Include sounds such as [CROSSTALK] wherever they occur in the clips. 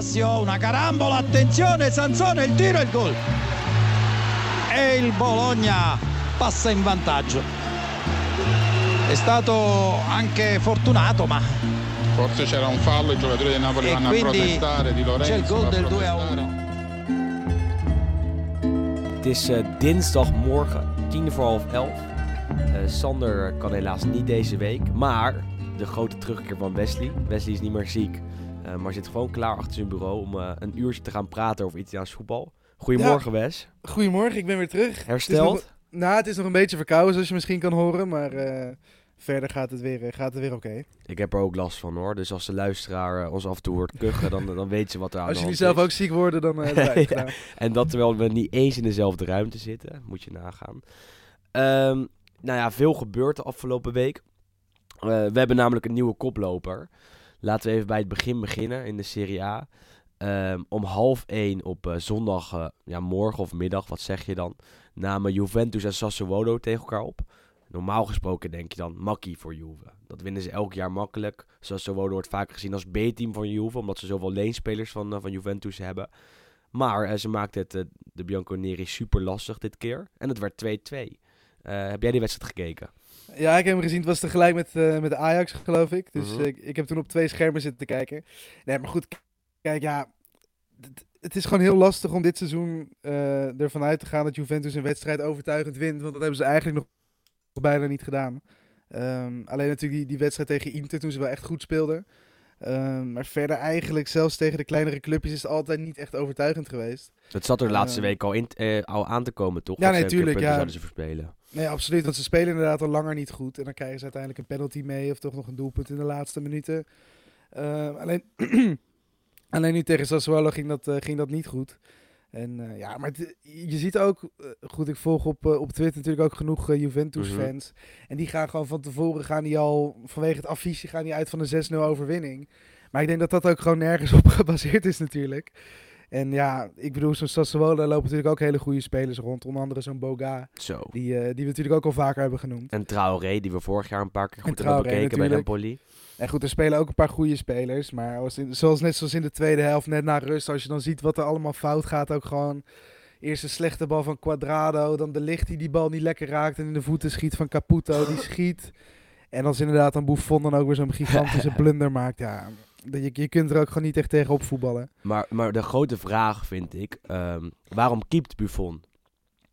Palacio, una carambola, attenzione, Sansone, il tiro e il gol. E il Bologna passa in vantaggio. È stato anche fortunato, ma Forse c'era un fallo, i giocatori del Napoli e vanno a protestare, Di Lorenzo c'è il gol del 2 a protestare. 1. Het is eh, dinsdagmorgen, tien voor half elf. Eh, Sander kan helaas niet deze week, maar de grote terugkeer van Wesley. Wesley is niet meer ziek, eh, maar zit gewoon klaar achter zijn bureau om eh, een uurtje te gaan praten over Italiaans voetbal. Goedemorgen Wes, Goedemorgen, ik ben weer terug. Het hersteld? nog- nou, het is nog een beetje verkouden, zoals je misschien kan horen. Maar eh, verder gaat het weer, gaat het weer oké. Ik heb er ook last van hoor, dus als de luisteraar ons af en toe hoort kuchen, dan, dan weet je wat er aan Als de jullie hand zelf is. ook ziek worden, dan [LAUGHS] Ja. En dat terwijl we niet eens in dezelfde ruimte zitten, moet je nagaan. Ehm, nou ja, veel gebeurt de afgelopen week. We hebben namelijk een nieuwe koploper. Laten we even bij het begin beginnen in de Serie A. Ehm, om half één op eh, zondag, eh, ja, morgen of middag, wat zeg je dan? Namen Juventus en Sassuolo tegen elkaar op. Normaal gesproken denk je dan makkie voor Juve. Dat winnen ze elk jaar makkelijk. Sassuolo wordt vaak gezien als B-team van Juve, omdat ze zoveel leenspelers van, eh, van Juventus hebben. Maar ze maakte het de Bianconeri super lastig dit keer. En het werd 2-2. Eh, heb jij die wedstrijd gekeken? Ja, ik heb hem gezien. Het was tegelijk met, eh, met Ajax, geloof ik. Dus Mhm. eh, ik, ik heb toen op twee schermen zitten te kijken. Nee, maar goed. Kijk, ja. Het, is gewoon heel lastig om dit seizoen eh, ervan uit te gaan dat Juventus een wedstrijd overtuigend wint. Want dat hebben ze eigenlijk nog bijna niet gedaan. Ehm, alleen natuurlijk die, die wedstrijd tegen Inter toen ze wel echt goed speelden. Ehm, maar verder eigenlijk, zelfs tegen de kleinere clubjes, is het altijd niet echt overtuigend geweest. Het zat er de laatste Eh, week al, in, al aan te komen, toch? Ja, Dat nee, ja. zouden ze verspelen. Nee, absoluut. Want ze spelen inderdaad al langer niet goed. En dan krijgen ze uiteindelijk een penalty mee. Of toch nog een doelpunt in de laatste minuten. Eh, alleen, [CLEARS THROAT] alleen nu tegen Sassuolo ging dat, eh, ging dat niet goed. En eh, ja, maar het- je ziet ook... eh, goed, ik volg op, op Twitter natuurlijk ook genoeg Juventus-fans. En die gaan gewoon van tevoren... gaan die al vanwege het affiche gaan die uit van een 6-0 overwinning. Maar ik denk dat dat ook gewoon nergens [LAUGHS] op gebaseerd is natuurlijk. En ja, ik bedoel, zo'n Sassuolo lopen natuurlijk ook hele goede spelers rond. Onder andere zo'n Boga. Zo. Die, eh, die we natuurlijk ook al vaker hebben genoemd. En Traoré, die we vorig jaar een paar keer goed hebben bekeken bij natuurlijk. Empoli. En goed, er spelen ook een paar goede spelers. Maar als in- zoals net zoals in de tweede helft, net na rust, als je dan ziet wat er allemaal fout gaat, ook gewoon eerst een slechte bal van Quadrado, dan de licht die die bal niet lekker raakt en in de voeten schiet van Caputo, die [LAUGHS] schiet. En als inderdaad dan Buffon dan ook weer zo'n [LAUGHS] gigantische blunder maakt, ja, je, je kunt er ook gewoon niet echt tegen op voetballen. Maar, maar de grote vraag vind ik, ehm, waarom keept Buffon?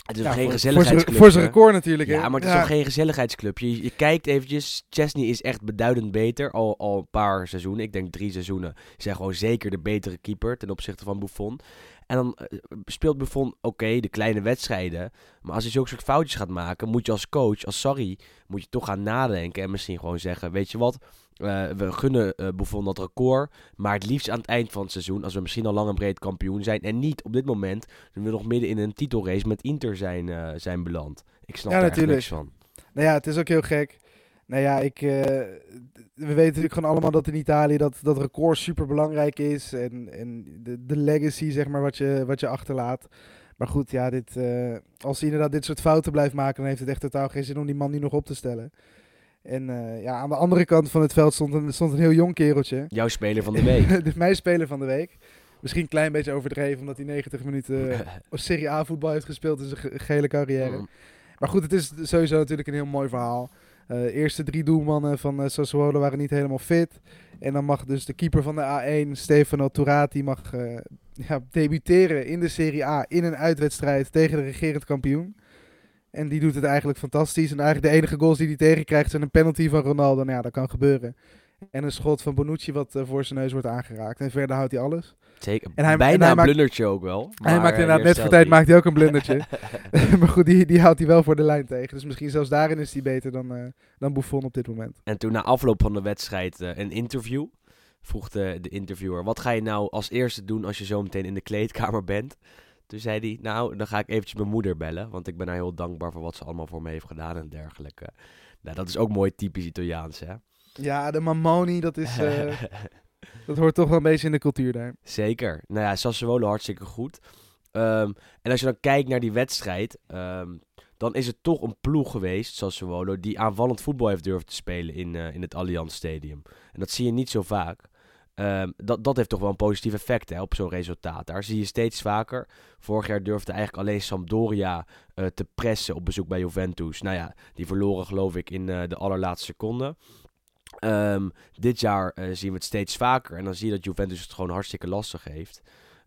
Het is Ja, geen zijn- gezelligheidsclub? Voor zijn record natuurlijk. hè? Ja, maar het is toch geen gezelligheidsclubje. Je, je kijkt eventjes, Chesney is echt beduidend beter. Al, al een paar seizoenen, ik denk drie seizoenen. Hij gewoon zeker de betere keeper ten opzichte van Buffon. En dan eh, speelt Buffon, oké, de kleine wedstrijden. Maar als hij zulke soort foutjes gaat maken, moet je als coach, als Sarri, moet je toch gaan nadenken. En misschien gewoon zeggen, weet je wat, eh, we gunnen Buffon dat record. Maar het liefst aan het eind van het seizoen, als we misschien al lang en breed kampioen zijn. En niet op dit moment, toen we nog midden in een titelrace met Inter zijn, eh, zijn beland. Ik snap Ja, daar echt natuurlijk. niks van. Nou ja, het is ook heel gek. Nou ja, ik, we weten natuurlijk gewoon allemaal dat in Italië dat, dat record super belangrijk is. En, en de, de legacy, zeg maar, wat je, wat je achterlaat. Maar goed, ja, dit, als hij inderdaad dit soort fouten blijft maken, dan heeft het echt totaal geen zin om die man nu nog op te stellen. En eh, ja, aan de andere kant van het veld stond een, stond een heel jong kereltje. Jouw speler van de [LAUGHS] week. Mijn speler van de week. Misschien een klein beetje overdreven, omdat hij 90 minuten [LAUGHS] Serie A voetbal heeft gespeeld in zijn ge- gehele carrière. Mm. Maar goed, het is sowieso natuurlijk een heel mooi verhaal. Eh eerste drie doelmannen van uh, Sassuolo waren niet helemaal fit. En dan mag dus de keeper van de A1, Stefano Turati, mag ja, debuteren in de Serie A in een uitwedstrijd tegen de regerend kampioen. En die doet het eigenlijk fantastisch. En eigenlijk de enige goals die hij tegenkrijgt zijn een penalty van Ronaldo. Nou ja, dat kan gebeuren. En een schot van Bonucci wat uh, voor zijn neus wordt aangeraakt. En verder houdt hij alles. Zeker. En hij- Bijna en hij een blundertje ook wel. hij maakt eh, inderdaad net voor tijd maakt hij ook een blundertje. [LAUGHS] [LAUGHS] maar goed, die, die houdt hij wel voor de lijn tegen. Dus misschien zelfs daarin is hij beter dan, uh, dan Buffon op dit moment. En toen na afloop van de wedstrijd uh, een interview. Vroeg de, de interviewer, wat ga je nou als eerste doen als je zo meteen in de kleedkamer bent? Toen zei hij, nou, dan ga ik eventjes mijn moeder bellen. Want ik ben haar heel dankbaar voor wat ze allemaal voor me heeft gedaan en dergelijke. Nou, dat is ook mooi typisch Italiaans, hè? Ja, de Mamoni, dat, is, uh, [LAUGHS] dat hoort toch wel een beetje in de cultuur daar. Zeker. Nou ja, Sassuolo hartstikke goed. Um, en als je dan kijkt naar die wedstrijd, um, dan is het toch een ploeg geweest, Sassuolo, die aanvallend voetbal heeft durven te spelen in, uh, in het Allianz Stadium. En dat zie je niet zo vaak. Ehm, dat, dat heeft toch wel een positief effect hè, op zo'n resultaat. Daar zie je steeds vaker. Vorig jaar durfde eigenlijk alleen Sampdoria eh, te pressen op bezoek bij Juventus. Nou ja, die verloren geloof ik in eh, de allerlaatste seconde. Ehm, dit jaar eh, zien we het steeds vaker. En dan zie je dat Juventus het gewoon hartstikke lastig heeft.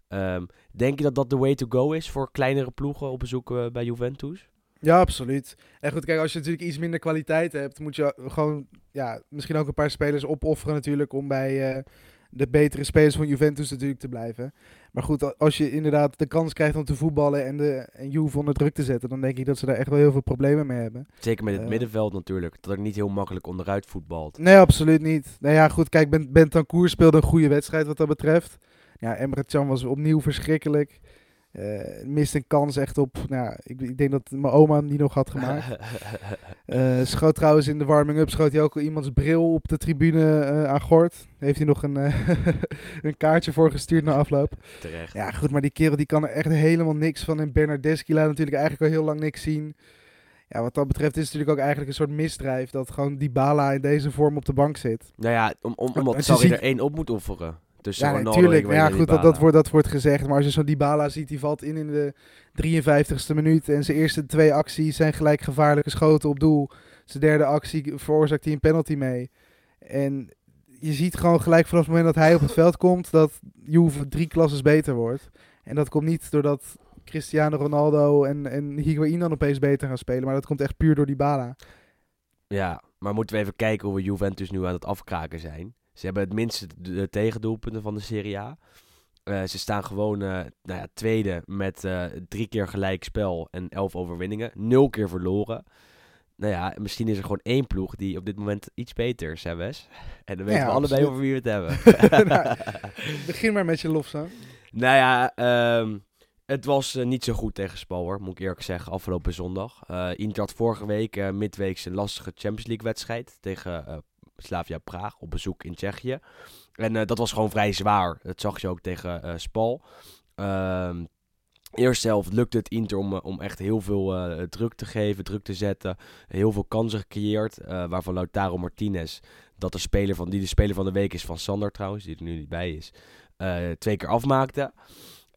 Ehm, denk je dat dat de way to go is voor kleinere ploegen op bezoek bij Juventus? Ja, absoluut. En goed, kijk, als je natuurlijk iets minder kwaliteit hebt, moet je gewoon ja, misschien ook een paar spelers opofferen natuurlijk om bij de betere spelers van Juventus natuurlijk te blijven. Maar goed, als je inderdaad de kans krijgt om te voetballen en, de, en Juve onder druk te zetten, dan denk ik dat ze daar echt wel heel veel problemen mee hebben. Zeker met het Eh. middenveld natuurlijk. Dat er niet heel makkelijk onderuit voetbalt. Nee, absoluut niet. Nou ja, goed, kijk, Ben- Bentancur speelde een goede wedstrijd wat dat betreft. Ja, Emre Can was opnieuw verschrikkelijk. Eh, mist een kans echt op, nou, ja, ik, ik denk dat mijn oma hem die nog had gemaakt. [LAUGHS] Eh, schoot trouwens in de warming-up, schoot hij ook al iemands bril op de tribune eh, aan Gort. Heeft hij nog een, [LAUGHS] een kaartje voor gestuurd na afloop. Terecht. Ja, goed, maar die kerel die kan er echt helemaal niks van. En Bernardeschi laat natuurlijk eigenlijk al heel lang niks zien. Ja, wat dat betreft is het natuurlijk ook eigenlijk een soort misdrijf dat gewoon Dybala in deze vorm op de bank zit. Nou ja, om, om, omdat Sarri ziet- er één op moet offeren. Tussen Ja, natuurlijk. Ja, goed, dat, dat, wordt, dat wordt gezegd. Maar als je zo'n Dybala ziet, die valt in in de 53ste minuut. En zijn eerste twee acties zijn gelijk gevaarlijke schoten op doel. Zijn derde actie veroorzaakt hij een penalty mee. En je ziet gewoon gelijk vanaf het moment dat hij op het veld komt, dat Juve drie klasses beter wordt. En dat komt niet doordat Cristiano Ronaldo en, en Higuaín dan opeens beter gaan spelen. Maar dat komt echt puur door Dybala. Ja, maar moeten we even kijken hoe we Juventus nu aan het afkraken zijn. Ze hebben het minste de tegendoelpunten van de Serie A. Eh, ze staan gewoon eh, nou ja, tweede met eh, drie keer gelijk spel en elf overwinningen. Nul keer verloren. Nou ja, misschien is er gewoon één ploeg die op dit moment iets beter is, hè Wes? [LAUGHS] En dan weten Ja, we allebei over wie we het hebben. [LAUGHS] [LAUGHS] Nou, Begin maar met je lofzang. Nou ja, ehm, het was niet zo goed tegen Spal hoor, moet ik eerlijk zeggen, afgelopen zondag. Inter had vorige week midweeks een lastige Champions League wedstrijd tegen Slavia Praag op bezoek in Tsjechië. En uh, dat was gewoon vrij zwaar. Dat zag je ook tegen uh, Spal. Ehm Eerst zelf lukte het Inter om, om echt heel veel druk te geven, druk te zetten. Heel veel kansen gecreëerd. Waarvan Lautaro Martinez, dat de speler van, die de speler van de week is van Sander trouwens, die er nu niet bij is, twee keer afmaakte.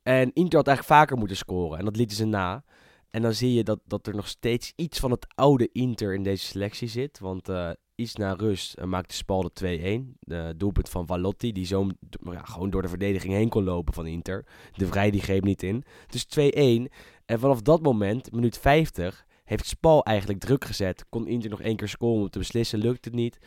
En Inter had eigenlijk vaker moeten scoren. En dat lieten ze na. En dan zie je dat, dat er nog steeds iets van het oude Inter in deze selectie zit. Want iets na rust uh, maakte Spal de 2-1. De doelpunt van Valotti, die zo ja, gewoon door de verdediging heen kon lopen van Inter. De Vrij die greep niet in. Dus 2-1. En vanaf dat moment, minuut 50, heeft Spal eigenlijk druk gezet. Kon Inter nog één keer scoren om te beslissen, lukt het niet.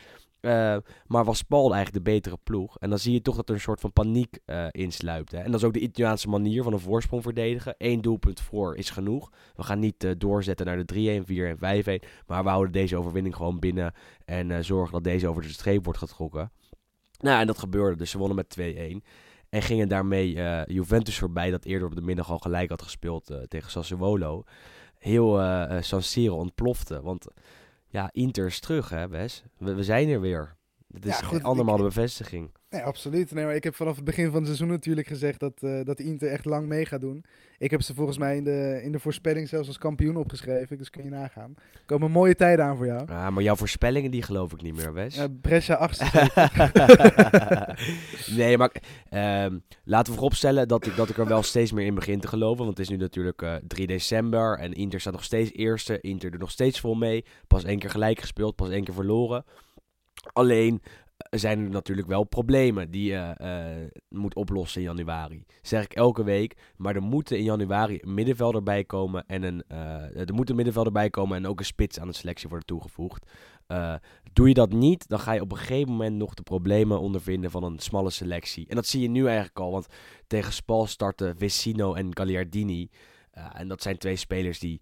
Uh, maar was Paul eigenlijk de betere ploeg. En dan zie je toch dat er een soort van paniek uh, insluipt. Hè? En dat is ook de Italiaanse manier van een voorsprong verdedigen. Eén doelpunt voor is genoeg. We gaan niet uh, doorzetten naar de 3-1, 4-1, 5-1. Maar we houden deze overwinning gewoon binnen. En zorgen dat deze over de streep wordt getrokken. Nou, en dat gebeurde. Dus ze wonnen met 2-1. En gingen daarmee Juventus voorbij, dat eerder op de middag al gelijk had gespeeld tegen Sassuolo. Heel San Siro ontplofte. Want ja, Inter is terug, hè, Wes? We, we zijn er weer. Het is ja, goed, andermaal de bevestiging. Nee, absoluut. Nee, maar ik heb vanaf het begin van het seizoen natuurlijk gezegd dat, uh, dat Inter echt lang mee gaat doen. Ik heb ze volgens mij in de, in de voorspelling zelfs als kampioen opgeschreven, dus kun je nagaan. Er komen mooie tijden aan voor jou. Ja, maar jouw voorspellingen die geloof ik niet meer, Wes. Brescia 8 [LAUGHS] Nee, maar um, laten we vooropstellen dat ik, dat ik er wel steeds meer in begin te geloven. Want het is nu natuurlijk uh, 3 december en Inter staat nog steeds eerste. Inter doet nog steeds vol mee. Pas één keer gelijk gespeeld, pas één keer verloren. Alleen zijn er natuurlijk wel problemen die je uh, moet oplossen in januari. zeg ik elke week. Maar er moeten in januari een middenvelder bij komen. En een, uh, er moet een middenvelder bij komen en ook een spits aan de selectie worden toegevoegd. Uh, doe je dat niet, dan ga je op een gegeven moment nog de problemen ondervinden van een smalle selectie. En dat zie je nu eigenlijk al, want tegen Spal starten Vecino en Gagliardini. en dat zijn twee spelers die,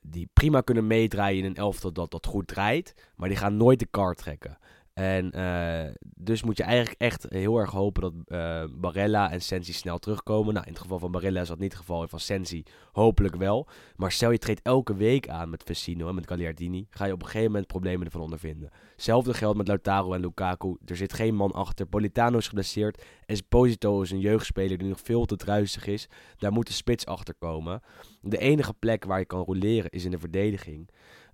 die prima kunnen meedraaien in een elftal dat, dat goed draait. Maar die gaan nooit de kaart trekken. En uh, dus moet je eigenlijk echt heel erg hopen dat uh, Barella en Sensi snel terugkomen. Nou, in het geval van Barella is dat niet het geval. Van Sensi hopelijk wel. Maar stel je treedt elke week aan met Vecino en met Gagliardini. Ga je op een gegeven moment problemen ervan ondervinden. Hetzelfde geldt met Lautaro en Lukaku. Er zit geen man achter. Politano is geblesseerd. Esposito is een jeugdspeler die nog veel te druisig is. Daar moet de spits achter komen. De enige plek waar je kan roleren is in de verdediging.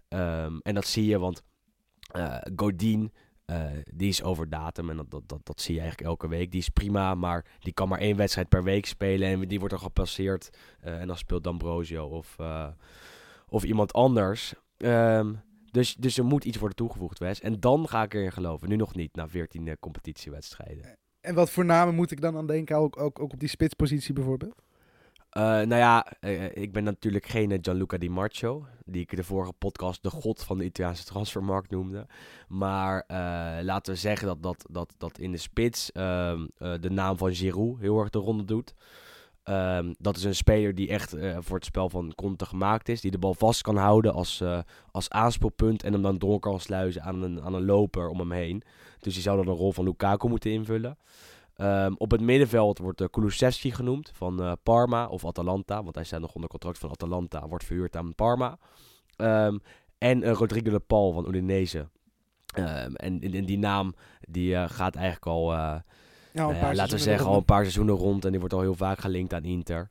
Um, en dat zie je, want uh, Godin... Eh, die is over datum en dat, dat, dat, zie je eigenlijk elke week. Die is prima, maar die kan maar één wedstrijd per week spelen en die wordt er gepasseerd. Eh, en dan speelt D'Ambrosio of, eh, of iemand anders. Ehm, dus, dus er moet iets worden toegevoegd, Wes. En dan ga ik erin geloven. Nu nog niet, na 14 eh, competitiewedstrijden. En wat voor namen moet ik dan aan denken, ook, ook, ook op die spitspositie bijvoorbeeld? Eh, nou ja, eh, ik ben natuurlijk geen eh, Gianluca Di Marcio, die ik de vorige podcast de god van de Italiaanse transfermarkt noemde. Maar eh, laten we zeggen dat, dat, dat, dat in de spits ehm, eh, de naam van Giroud heel erg de ronde doet. Ehm, dat is een speler die echt eh, voor het spel van Conte gemaakt is. Die de bal vast kan houden als, eh, als aanspeelpunt. En hem dan door kan sluizen aan een, aan een loper om hem heen. Dus die zou dan de rol van Lukaku moeten invullen. Ehm, op het middenveld wordt uh, Kulusevski genoemd van eh, Parma of Atalanta. Want hij staat nog onder contract van Atalanta. Wordt verhuurd aan Parma. Ehm, en eh, Rodrigo de Paul van Udinese. Ehm, en, en die naam die gaat eigenlijk al... Ja, nou ja, laten we zeggen, al een paar seizoenen rond. En die wordt al heel vaak gelinkt aan Inter.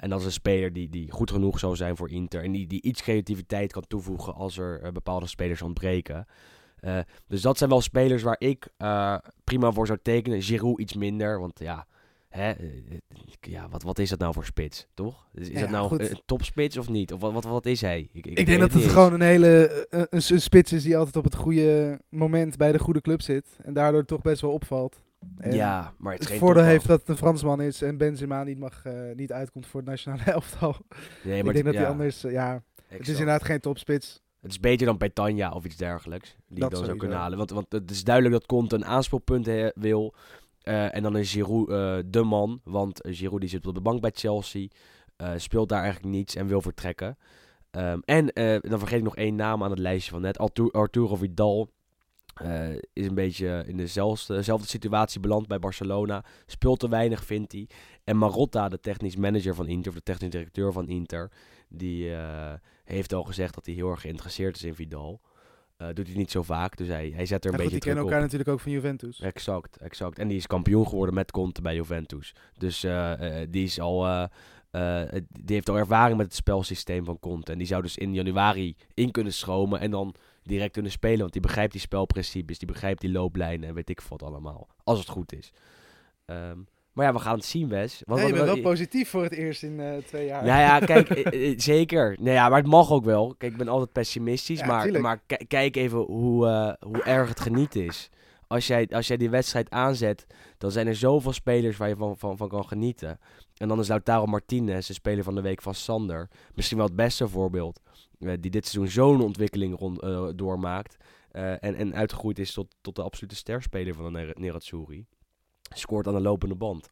En dat is een speler die, die goed genoeg zou zijn voor Inter. En die, die iets creativiteit kan toevoegen als er bepaalde spelers ontbreken. Eh, dus dat zijn wel spelers waar ik eh, prima voor zou tekenen. Giroud iets minder, want ja... Hè, eh, ja, wat, wat is dat nou voor spits, toch? Is, is Ja, dat nou goed. een topspits of niet? Of wat, wat, wat is hij? Ik, Ik denk dat het gewoon een hele een, een spits is die altijd op het goede moment bij de goede club zit. En daardoor toch best wel opvalt. En Ja, maar het voordeel heeft dat het een Fransman is en Benzema niet, mag, niet uitkomt voor het nationale [LAUGHS] elftal. Nee, ik maar denk dat ja, hij anders, ja, het is inderdaad geen topspits. Het is beter dan Petanja of iets dergelijks. Die Dat dan zou kunnen halen. Want, want het is duidelijk dat Conte een aanspeelpunt he- wil. Eh, en dan is Giroud eh, de man. Want Giroud die zit op de bank bij Chelsea. eh, speelt daar eigenlijk niets en wil vertrekken. Ehm, en dan vergeet ik nog één naam aan het lijstje van net. Artu- Arturo Vidal is een beetje in dezelfde, dezelfde situatie beland bij Barcelona. Speelt te weinig, vindt hij. En Marotta, de technisch manager van Inter, of de technisch directeur van Inter, die heeft al gezegd dat hij heel erg geïnteresseerd is in Vidal. Eh, doet hij niet zo vaak, dus hij, hij zet er een Maar goed, beetje die kennen op. elkaar natuurlijk ook van Juventus. Exact, exact. En die is kampioen geworden met Conte bij Juventus. Dus eh, eh, die is al... die heeft al ervaring met het spelsysteem van Conte. En die zou dus in januari in kunnen schromen en dan direct kunnen spelen. Want die begrijpt die spelprincipes, die begrijpt die looplijnen en weet ik wat allemaal. Als het goed is. Ehm, maar ja, we gaan het zien, Wes. Wat- Nee, je wat- bent wel positief voor het eerst in eh, twee jaar. nou ja, kijk, [LAUGHS] eh, eh, zeker. Nee, ja, maar het mag ook wel. Kijk, ik ben altijd pessimistisch. Ja, maar maar ki- kijk even hoe, hoe erg het genieten is. Als jij, als jij die wedstrijd aanzet, dan zijn er zoveel spelers waar je van, van, van kan genieten. En dan is Lautaro Martinez, de speler van de week van Sander, misschien wel het beste voorbeeld. die dit seizoen zo'n ontwikkeling rond, doormaakt. en, en uitgegroeid is tot, tot de absolute sterspeler van de Ner- Nerazzurri. Scoort aan de lopende band.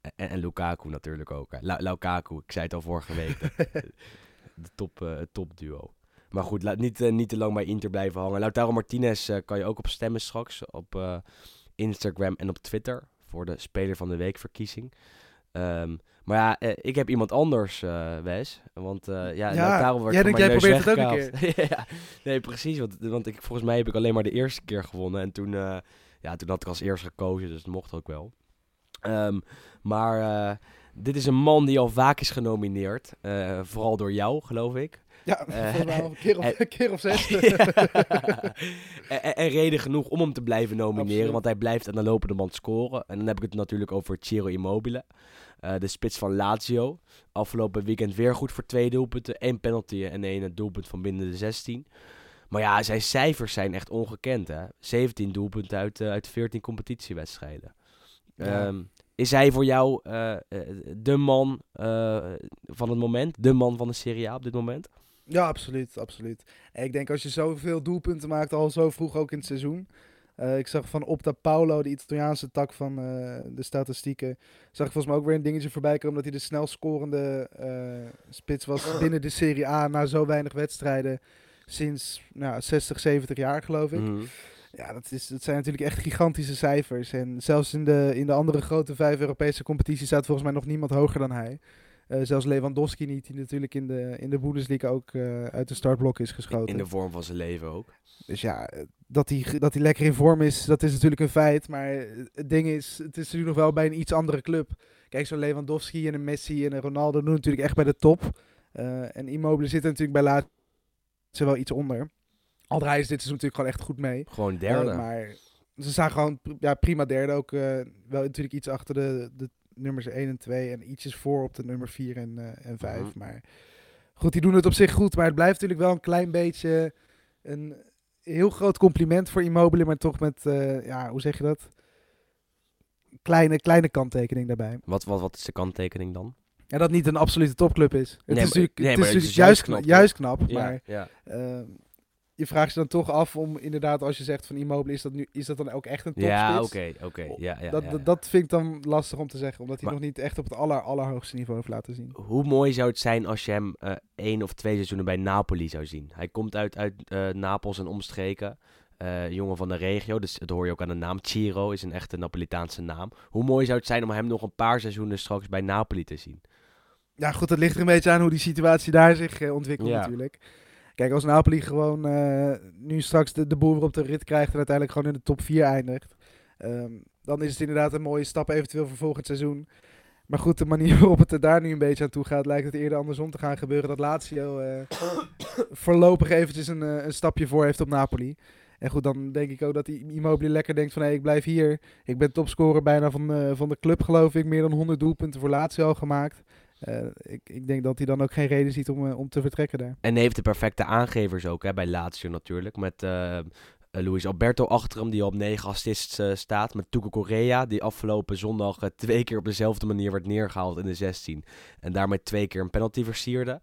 En, en Lukaku natuurlijk ook. Lukaku, ik zei het al vorige week. de [LAUGHS] de top, het topduo. Maar goed, laat niet, eh, niet te lang bij Inter blijven hangen. Lautaro Martinez eh, kan je ook op stemmen straks op Instagram en op Twitter voor de Speler van de Week verkiezing. Ehm, maar ja, ik heb iemand anders, Wes. Want ja, Ja, Lautaro wordt jij mijn jij probeert het ook een weggehaald. [LAUGHS] ja, nee, precies. Want, want ik, volgens mij heb ik alleen maar de eerste keer gewonnen. En toen, ja, toen had ik als eerste gekozen, dus het mocht ook wel. Ehm, maar eh, dit is een man die al vaak is genomineerd. eh, vooral door jou, geloof ik. Ja, Eh, volgens mij al een keer of, [LAUGHS] keer of zes. [LAUGHS] en, en- en reden genoeg om hem te blijven nomineren, Absoluut. want hij blijft aan de lopende band scoren. En dan heb ik het natuurlijk over Ciro Immobile, de spits van Lazio. Afgelopen weekend weer goed voor twee doelpunten, één penalty en één doelpunt van binnen de 16. Maar ja, zijn cijfers zijn echt ongekend. Hè? 17 doelpunten uit, eh, uit 14 competitiewedstrijden. Ja. Ehm, is hij voor jou eh, eh, de man van het moment? De man van de Serie A op dit moment? Ja, absoluut, absoluut. En ik denk als je zoveel doelpunten maakt, al zo vroeg ook in het seizoen. Ik zag van Opta Paulo, de Italiaanse tak van de statistieken, zag ik volgens mij ook weer een dingetje voorbij komen dat hij de snel scorende spits was [CLEARS THROAT] binnen de Serie A na zo weinig wedstrijden sinds nou, 60, 70 jaar geloof ik. Mhm. Ja, dat, is, dat zijn natuurlijk echt gigantische cijfers. En zelfs in de, in de andere grote vijf Europese competities staat volgens mij nog niemand hoger dan hij. Eh, zelfs Lewandowski niet, die natuurlijk in de, in de Bundesliga ook eh, uit de startblok is geschoten. In de vorm van zijn leven ook. Dus ja, eh, dat hij, dat hij lekker in vorm is, dat is natuurlijk een feit. Maar het ding is, het is nu nog wel bij een iets andere club. Kijk, zo'n Lewandowski en een Messi en een Ronaldo doen natuurlijk echt bij de top. En Immobile zit natuurlijk bij Lazio wel iets onder. Al draaien ze dit seizoen natuurlijk gewoon echt goed mee. Gewoon derde. Eh, maar ze staan gewoon ja, prima derde. Ook eh, wel natuurlijk iets achter de, de nummers 1 en 2. En ietsjes voor op de nummer 4 en, eh, en 5. Mhm. Maar goed, die doen het op zich goed. Maar het blijft natuurlijk wel een klein beetje een heel groot compliment voor Immobile. Maar toch met, ja, hoe zeg je dat? Kleine, kleine kanttekening daarbij. wat, wat, wat is de kanttekening dan? Ja, dat niet een absolute topclub is. Het Nee, is natuurlijk, nee, het maar is het is juist, knap, juist knap. Ja, Maar ja. Ehm, je vraagt je dan toch af om inderdaad, als je zegt van Immobile, is dat, nu, is dat dan ook echt een topspits? Ja, oké, oké. Ja, ja, dat, ja, dat, ja. dat vind ik dan lastig om te zeggen, omdat hij Maar- nog niet echt op het aller, allerhoogste niveau heeft laten zien. Hoe mooi zou het zijn als je hem eh, één of twee seizoenen bij Napoli zou zien? Hij komt uit, uit eh, Napels en omstreken. eh, jongen van de regio, dus dat hoor je ook aan de naam. Ciro is een echte Napolitaanse naam. Hoe mooi zou het zijn om hem nog een paar seizoenen straks bij Napoli te zien? Ja, goed, het ligt er een beetje aan hoe die situatie daar zich eh, ontwikkelt Ja. natuurlijk. Kijk, als Napoli gewoon eh, nu straks de, de boel weer op de rit krijgt en uiteindelijk gewoon in de top 4 eindigt, ehm, dan is het inderdaad een mooie stap eventueel voor volgend seizoen. Maar goed, de manier [LAUGHS] waarop het er daar nu een beetje aan toe gaat, lijkt het eerder andersom te gaan gebeuren. Dat Lazio eh, [COUGHS] voorlopig eventjes een, een stapje voor heeft op Napoli. En goed, dan denk ik ook dat die Immobile lekker denkt van... hé, ik blijf hier. Ik ben topscorer bijna van, van de club, geloof ik. Meer dan 100 doelpunten voor Lazio al gemaakt. Eh, ik, ik denk dat hij dan ook geen reden ziet om, eh, om te vertrekken daar. En heeft de perfecte aangevers ook, hè, bij Lazio natuurlijk. Met eh, Luis Alberto achter hem, die op 9 assists staat. Met Tuco Correa, die afgelopen zondag twee keer op dezelfde manier werd neergehaald in de 16. En daarmee twee keer een penalty versierde.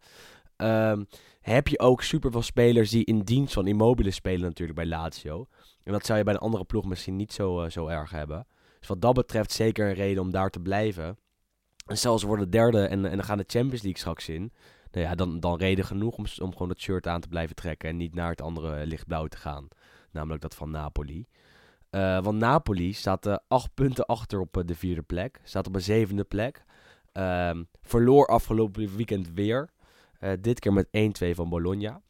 Ehm, heb je ook super veel spelers die in dienst van Immobile spelen natuurlijk bij Lazio. En dat zou je bij een andere ploeg misschien niet zo, zo erg hebben. Dus wat dat betreft zeker een reden om daar te blijven. En zelfs worden derde en, en dan gaan de Champions League straks in. Nou ja, dan, dan reden genoeg om, om gewoon het shirt aan te blijven trekken en niet naar het andere lichtblauw te gaan. Namelijk dat van Napoli. Eh, want Napoli staat eh, acht punten achter op eh, de vierde plek. Staat op een zevende plek. Ehm, verloor afgelopen weekend weer. Dit keer met 1-2 van Bologna.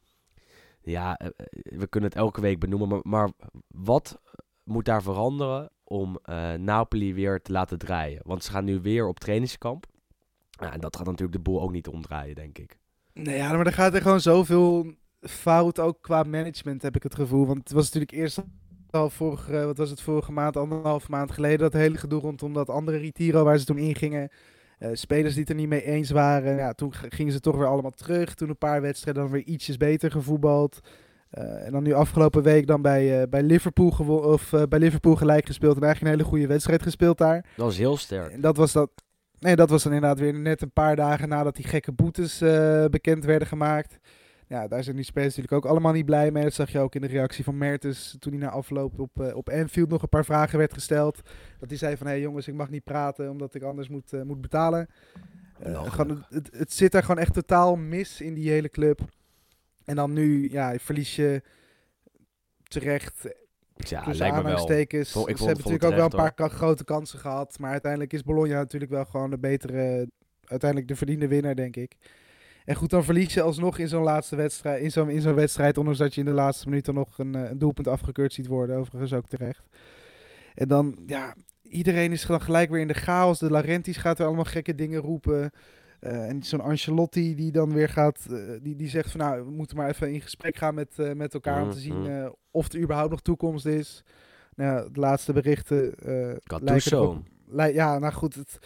Ja, we kunnen het elke week benoemen. Maar, maar wat moet daar veranderen om eh, Napoli weer te laten draaien? Want ze gaan nu weer op trainingskamp. Ja, en dat gaat natuurlijk de boel ook niet omdraaien, denk ik. Nee, ja, maar er gaat er gewoon zoveel fout, ook qua management, heb ik het gevoel. Want het was natuurlijk eerst al vorige, wat was het, vorige maand, anderhalf maand geleden, dat hele gedoe rondom dat andere Retiro waar ze toen ingingen. Eh, spelers die het er niet mee eens waren. Ja, toen gingen ze toch weer allemaal terug. Toen een paar wedstrijden dan weer ietsjes beter gevoetbald. Eh, en dan nu afgelopen week dan bij, eh, bij, Liverpool of, eh, bij Liverpool gelijk gespeeld. En eigenlijk een hele goede wedstrijd gespeeld daar. Dat was heel sterk. En dat was dat. Nee, dat was dan inderdaad weer net een paar dagen nadat die gekke boetes bekend werden gemaakt. Ja, daar zijn die spelers natuurlijk ook allemaal niet blij mee. Dat zag je ook in de reactie van Mertens toen hij na afloop op, op Anfield nog een paar vragen werd gesteld. Dat hij zei van, hé hey jongens, ik mag niet praten omdat ik anders moet, moet betalen. Gewoon, het, het zit daar gewoon echt totaal mis in die hele club. En dan nu, ja, verlies je terecht Ja, tussen lijkt me wel. aanhalingstekens. Vol- ik Ze hebben natuurlijk ook wel een paar grote kansen gehad. Maar uiteindelijk is Bologna natuurlijk wel gewoon de betere, uiteindelijk de verdiende winnaar, denk ik. En goed, dan verlies je alsnog in zo'n laatste wedstrijd, in zo'n in zo'n wedstrijd, ondanks dat je in de laatste minuut dan nog een, eh, een doelpunt afgekeurd ziet worden, overigens ook terecht. En dan, ja, iedereen is dan gelijk weer in de chaos. De Laurentiis gaat weer allemaal gekke dingen roepen. Eh, en zo'n Ancelotti die dan weer gaat, eh, die, die zegt van nou, we moeten maar even in gesprek gaan met, eh, met elkaar om te zien Mhm. of er überhaupt nog toekomst is. Nou, ja, de laatste berichten lijken ja, nou goed, het,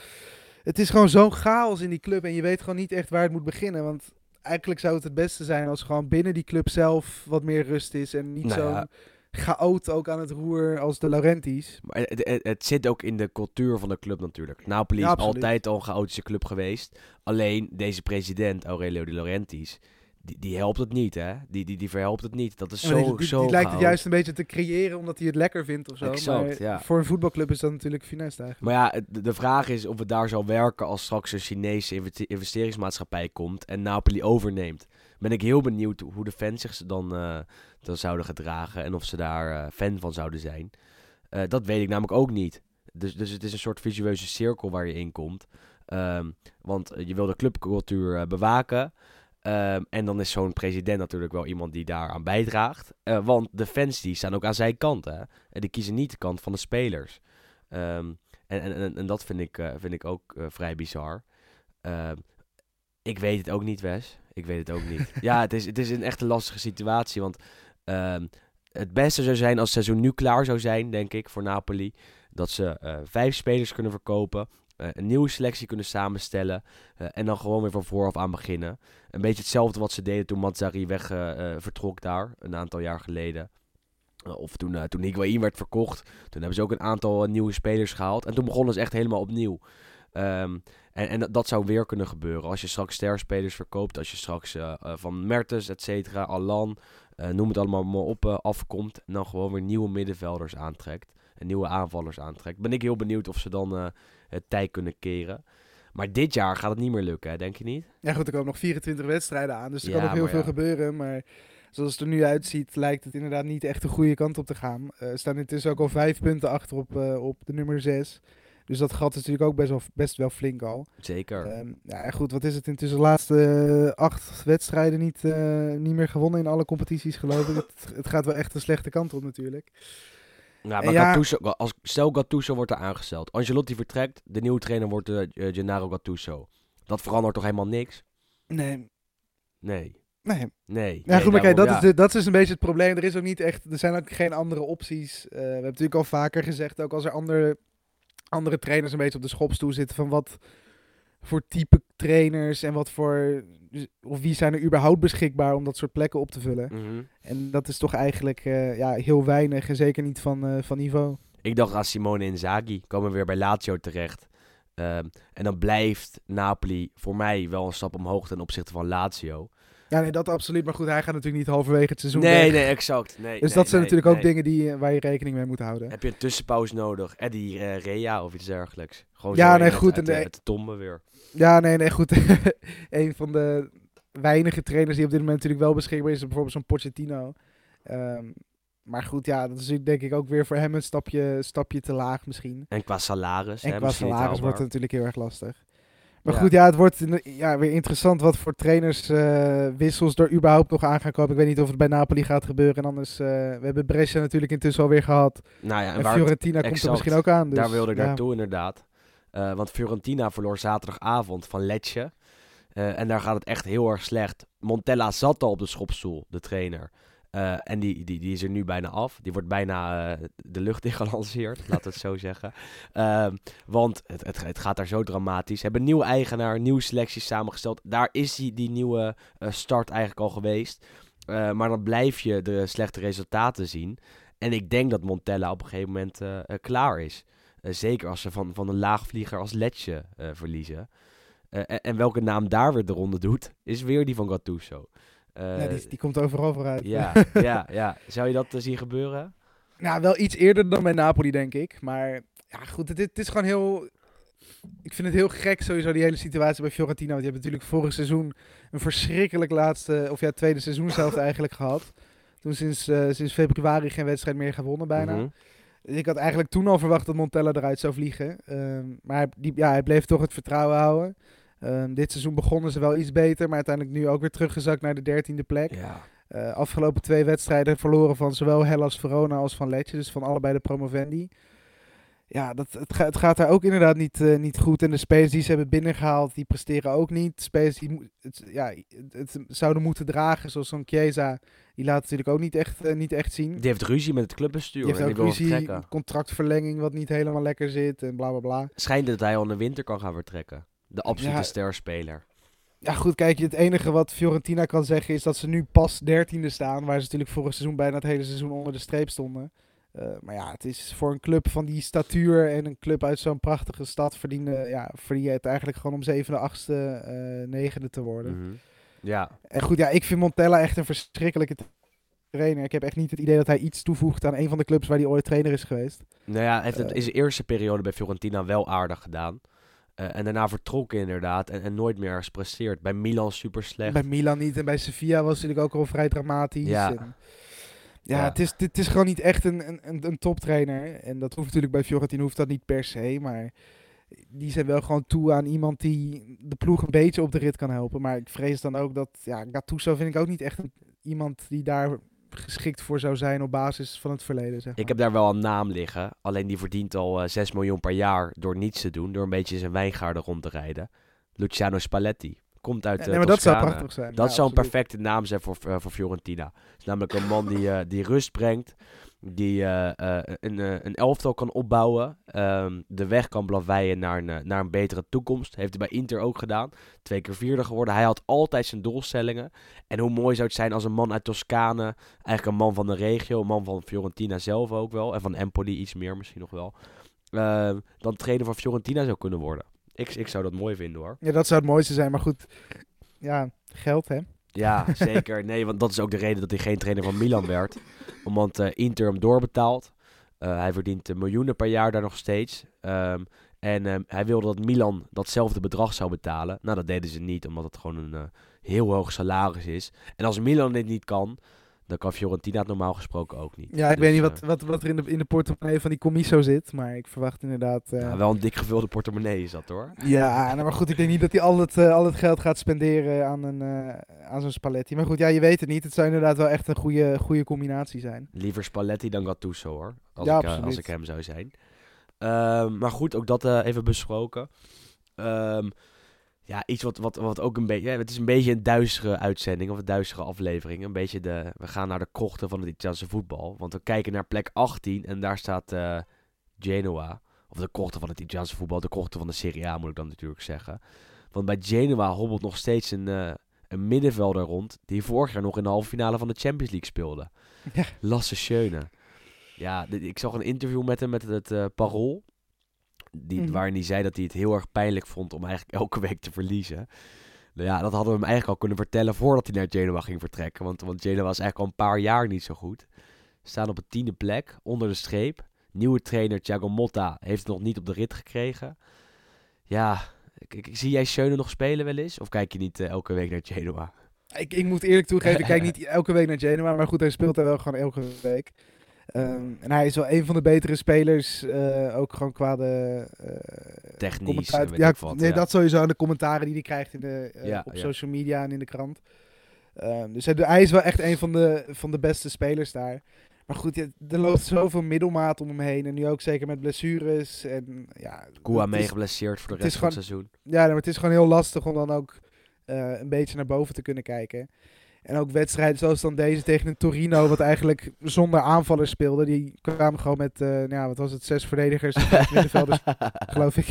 het is gewoon zo'n chaos in die club en je weet gewoon niet echt waar het moet beginnen. Want eigenlijk zou het het beste zijn als gewoon binnen die club zelf wat meer rust is en niet Nou zo'n ja. Chaot ook aan het roer als de Laurentiis. Maar het, het, het zit ook in de cultuur van de club natuurlijk. Napoli is altijd al een chaotische club geweest. Alleen deze president, Aurelio De Laurentiis, die, die helpt het niet, hè? Die, die, die verhelpt het niet. Dat is zo, die, die, zo die lijkt het juist een beetje te creëren omdat hij het lekker vindt of zo. Exact, maar ja. voor een voetbalclub is dat natuurlijk finesse eigenlijk. Maar ja, de, de vraag is of het daar zal werken als straks een Chinese investe- investeringsmaatschappij komt en Napoli overneemt. Ben ik heel benieuwd hoe de fans zich dan, eh, dan zouden gedragen en of ze daar eh, fan van zouden zijn. Eh, dat weet ik namelijk ook niet. Dus, dus het is een soort visueuze cirkel waar je in komt. Ehm, want je wil de clubcultuur eh, bewaken. Ehm, en dan is zo'n president natuurlijk wel iemand die daaraan bijdraagt. Want de fans die staan ook aan zijn kant. Hè? En die kiezen niet de kant van de spelers. Ehm, en, en, en, en dat vind ik, vind ik ook vrij bizar. Ik weet het ook niet, Wes. Ik weet het ook niet. [LAUGHS] ja, het is, het is een echt een lastige situatie. Want Ehm, het beste zou zijn als het seizoen nu klaar zou zijn, denk ik, voor Napoli. Dat ze eh, vijf spelers kunnen verkopen, eh, een nieuwe selectie kunnen samenstellen eh, en dan gewoon weer van vooraf aan beginnen. Een beetje hetzelfde wat ze deden toen Mazzari weg vertrok daar, een aantal jaar geleden. Of toen, toen Higuain werd verkocht, toen hebben ze ook een aantal nieuwe spelers gehaald. En toen begonnen ze echt helemaal opnieuw. Ehm, en, en dat- zou weer kunnen gebeuren. Als je straks sterspelers verkoopt, als je straks van Mertens, et cetera, Alan, noem het allemaal maar op, eh, afkomt. En dan gewoon weer nieuwe middenvelders aantrekt. En nieuwe aanvallers aantrekt. Ben ik heel benieuwd of ze dan eh, het tij kunnen keren. Maar dit jaar gaat het niet meer lukken, hè? denk je niet? Ja goed, er komen nog 24 wedstrijden aan, dus er Ja, kan nog heel veel ja. gebeuren. Maar zoals het er nu uitziet, lijkt het inderdaad niet echt de goede kant op te gaan. Eh, Er staan intussen ook al vijf punten achter op, eh, op de nummer 6. Dus dat gat is natuurlijk ook best wel, best wel flink al. Zeker. Ehm, ja, goed, wat is het intussen de laatste eh, acht wedstrijden niet, eh, niet meer gewonnen in alle competities geloof ik. het, het gaat wel echt de slechte kant op natuurlijk. Ja, En maar ja- Gattuso, als, stel Gattuso wordt er aangesteld. Angelotti vertrekt, de nieuwe trainer wordt eh, Gennaro Gattuso. Dat verandert toch helemaal niks? Nee, Nee. nee. Nee. Ja, Nee, goed, maar kijk, dat, is de- dat is dus een beetje het probleem. Er is ook niet echt, er zijn ook geen andere opties. We hebben natuurlijk al vaker gezegd, ook als er andere, andere trainers een beetje op de schopstoel zitten, van wat voor type trainers en wat voor, of wie zijn er überhaupt beschikbaar om dat soort plekken op te vullen. Mhm. En dat is toch eigenlijk eh, ja, heel weinig en zeker niet van, eh, van niveau. Ik dacht aan Simone Inzaghi. Komen weer bij Lazio terecht. Ehm, en dan blijft Napoli voor mij wel een stap omhoog ten opzichte van Lazio. Ja, nee, dat absoluut. Maar goed, hij gaat natuurlijk niet halverwege het seizoen Nee, weg. nee, exact. Nee, Dus nee, dat zijn nee, natuurlijk ook dingen die, eh, waar je rekening mee moet houden. Heb je een tussenpauze nodig? Eddie eh, Rea of iets dergelijks? Gewoon Ja, nee, goed, Uit, en de- de- uit de tombe weer. Ja, nee, nee, goed. [LAUGHS] een van de weinige trainers die op dit moment natuurlijk wel beschikbaar is, is bijvoorbeeld zo'n Pochettino. Ehm, maar goed, ja, dat is denk ik ook weer voor hem een stapje, stapje te laag misschien. En qua salaris. En hè, qua salaris wordt het natuurlijk heel erg lastig. Maar Ja. goed, ja, het wordt ja, weer interessant wat voor trainers eh, wissels er überhaupt nog aan gaan komen. Ik weet niet of het bij Napoli gaat gebeuren. En anders, eh, we hebben Brescia natuurlijk intussen alweer gehad. Nou ja, en Fiorentina komt er misschien ook aan. Dus, daar wilde ik ja. naartoe inderdaad. Eh, want Fiorentina verloor zaterdagavond van Lecce. En daar gaat het echt heel erg slecht. Montella zat al op de schopstoel, de trainer. Eh, en die, die, die is er nu bijna af. Die wordt bijna eh, de lucht in gelanceerd, [LAUGHS] laten we het zo zeggen. Ehm, want het, het, gaat daar zo dramatisch. Ze hebben een nieuwe eigenaar, nieuwe selecties samengesteld. Daar is die, die nieuwe eh, start eigenlijk al geweest. Maar dan blijf je de slechte resultaten zien. En ik denk dat Montella op een gegeven moment klaar is. Zeker als ze van, van een laagvlieger als Letje verliezen. En, en welke naam daar weer de ronde doet, is weer die van Gattuso. Eh, Ja, die, die komt overal vooruit. ja, [LAUGHS] ja, ja. Zou je dat eh, zien gebeuren? Nou, wel iets eerder dan bij Napoli, denk ik. Maar ja, goed, het, het is gewoon heel... Ik vind het heel gek sowieso, die hele situatie bij Fiorentina. Want je hebt natuurlijk vorig seizoen een verschrikkelijk laatste... Of ja, tweede seizoen [LAUGHS] zelf eigenlijk gehad. Toen sinds, eh, sinds februari geen wedstrijd meer gewonnen bijna. Mhm. Ik had eigenlijk toen al verwacht dat Montella eruit zou vliegen. Ehm, maar die, ja, hij bleef toch het vertrouwen houden. Ehm, dit seizoen begonnen ze wel iets beter, maar uiteindelijk nu ook weer teruggezakt naar de dertiende plek. Ja. Eh, afgelopen twee wedstrijden verloren van zowel Hellas Verona als van Lecce, dus van allebei de promovendi. Ja, dat, het, ga- het gaat daar ook inderdaad niet, eh, niet goed. En de spelers die ze hebben binnengehaald, die presteren ook niet. Spelers die het, ja, het, zouden moeten dragen, zoals zo'n Chiesa, die laat natuurlijk ook niet echt, eh, niet echt zien. Die heeft ruzie met het clubbestuur. Die heeft en ook die ruzie, vertrekken. contractverlenging wat niet helemaal lekker zit en bla bla bla. Schijnt dat hij al in de winter kan gaan vertrekken. De absolute Ja. sterspeler. Ja, goed, kijk, het enige wat Fiorentina kan zeggen is dat ze nu pas dertiende staan. Waar ze natuurlijk vorig seizoen bijna het hele seizoen onder de streep stonden. Eh, maar ja, het is voor een club van die statuur en een club uit zo'n prachtige stad verdiende, ja, verdien je het eigenlijk gewoon om zevende, achtste, eh negende te worden. Mhm. Ja, En goed, ja, ik vind Montella echt een verschrikkelijke trainer. Ik heb echt niet het idee dat hij iets toevoegt aan een van de clubs waar hij ooit trainer is geweest. nou ja, hij heeft het Eh. in zijn eerste periode bij Fiorentina wel aardig gedaan. Eh, en daarna vertrokken inderdaad en, en nooit meer gepresteerd. Bij Milan super slecht. Bij Milan niet en bij Sevilla was het natuurlijk ook al vrij dramatisch. Ja. En- ja, Ja. Het, is, het is gewoon niet echt een, een, een, een toptrainer. En dat hoeft natuurlijk bij Fiorentina hoeft dat niet per se. Maar die zijn wel gewoon toe aan iemand die de ploeg een beetje op de rit kan helpen. Maar ik vrees dan ook dat... Ja, Gattuso vind ik ook niet echt een- iemand die daar geschikt voor zou zijn op basis van het verleden. Zeg maar. Ik heb daar wel een naam liggen. Alleen die verdient al eh 6 miljoen per jaar door niets te doen. Door een beetje zijn wijngaarden rond te rijden. Luciano Spalletti. Komt uit Ja, eh, nee, maar dat zou prachtig zijn. Dat Ja, zou een perfecte naam zijn voor, eh, voor Fiorentina. Het is namelijk een man die, eh, die rust brengt. Die eh, eh, een, eh, een elftal kan opbouwen. ehm, de weg kan blaveien naar een, naar een betere toekomst. Heeft hij bij Inter ook gedaan. Twee keer vierde geworden. Hij had altijd zijn doelstellingen. En hoe mooi zou het zijn als een man uit Toscane. Eigenlijk een man van de regio. Een man van Fiorentina zelf ook wel. En van Empoli iets meer misschien nog wel. ehm, dan trainer van Fiorentina zou kunnen worden. Ik, ik zou dat mooi vinden hoor. Ja, dat zou het mooiste zijn. Maar goed, ja, geld hè. Ja, zeker. Nee, want dat is ook de reden dat hij geen trainer van Milan werd. Omdat eh, Inter hem doorbetaalt. Eh, hij verdient miljoenen per jaar daar nog steeds. Ehm, en ehm, hij wilde dat Milan datzelfde bedrag zou betalen. Nou, dat deden ze niet, omdat het gewoon een eh, heel hoog salaris is. En als Milan dit niet kan, dan kan Fiorentina het normaal gesproken ook niet. Ja, ik Dus, weet niet eh, wat, wat, wat er in de, in de portemonnee van die commisso zit. Maar ik verwacht inderdaad... eh, ja, wel een dik gevulde portemonnee is dat hoor. Ja, nou, maar goed, ik denk niet dat hij al het, eh, al het geld gaat spenderen aan, een, aan zo'n Spalletti. Maar goed, ja, je weet het niet. Het zou inderdaad wel echt een goede, goede combinatie zijn. Liever Spalletti dan Gattuso hoor. Als, Ja, ik, als ik hem zou zijn. Ehm, maar goed, ook dat even besproken. Ehm, ja, iets wat, wat, wat ook een beetje... Ja, het is een beetje een duistere uitzending of een duistere aflevering. Een beetje de... We gaan naar de krochten van het Italiaanse voetbal. Want we kijken naar plek 18 en daar staat eh, Genoa. Of de krochten van het Italiaanse voetbal. De krochten van de Serie A moet ik dan natuurlijk zeggen. Want bij Genoa hobbelt nog steeds een, eh, een middenvelder rond... die vorig jaar nog in de halve finale van de Champions League speelde. Ja. Lasse Schöne. Ja, ik zag een interview met hem met het eh, Parool. Die, Mhm. Waarin hij zei dat hij het heel erg pijnlijk vond om eigenlijk [LAUGHS] elke week te verliezen. Nou ja, dat hadden we hem eigenlijk al kunnen vertellen voordat hij naar Genoa ging vertrekken. Want, want Genoa was eigenlijk al een paar jaar niet zo goed. Staan op een tiende plek, onder de streep. Nieuwe trainer Thiago Motta heeft het nog niet op de rit gekregen. Ja, ik, ik- zie jij Schöne nog spelen wel eens? Of kijk je niet eh, elke week naar Genoa? Ik, ik moet eerlijk toegeven, ik kijk [LAUGHS] niet elke week naar Genoa. Maar goed, hij speelt er wel gewoon elke week. Ehm, en hij is wel een van de betere spelers. eh, ook gewoon qua de... eh, Technisch, weet ja, ik wat, nee, ja. dat sowieso aan de commentaren die hij krijgt in de, eh, Ja, op social media en in de krant. Ehm, dus hij, hij is wel echt een van de, van de beste spelers daar. Maar goed, er loopt zoveel middelmaat om hem heen. En nu ook zeker met blessures. En, ja, Koua meegeblesseerd voor de het rest van het seizoen. Ja, maar het is gewoon heel lastig om dan ook eh, een beetje naar boven te kunnen kijken. En ook wedstrijden zoals dan deze tegen een Torino, wat eigenlijk zonder aanvallers speelde. Die kwamen gewoon met, eh, nou ja, wat was het, zes verdedigers en middenvelders, [LAUGHS] geloof ik.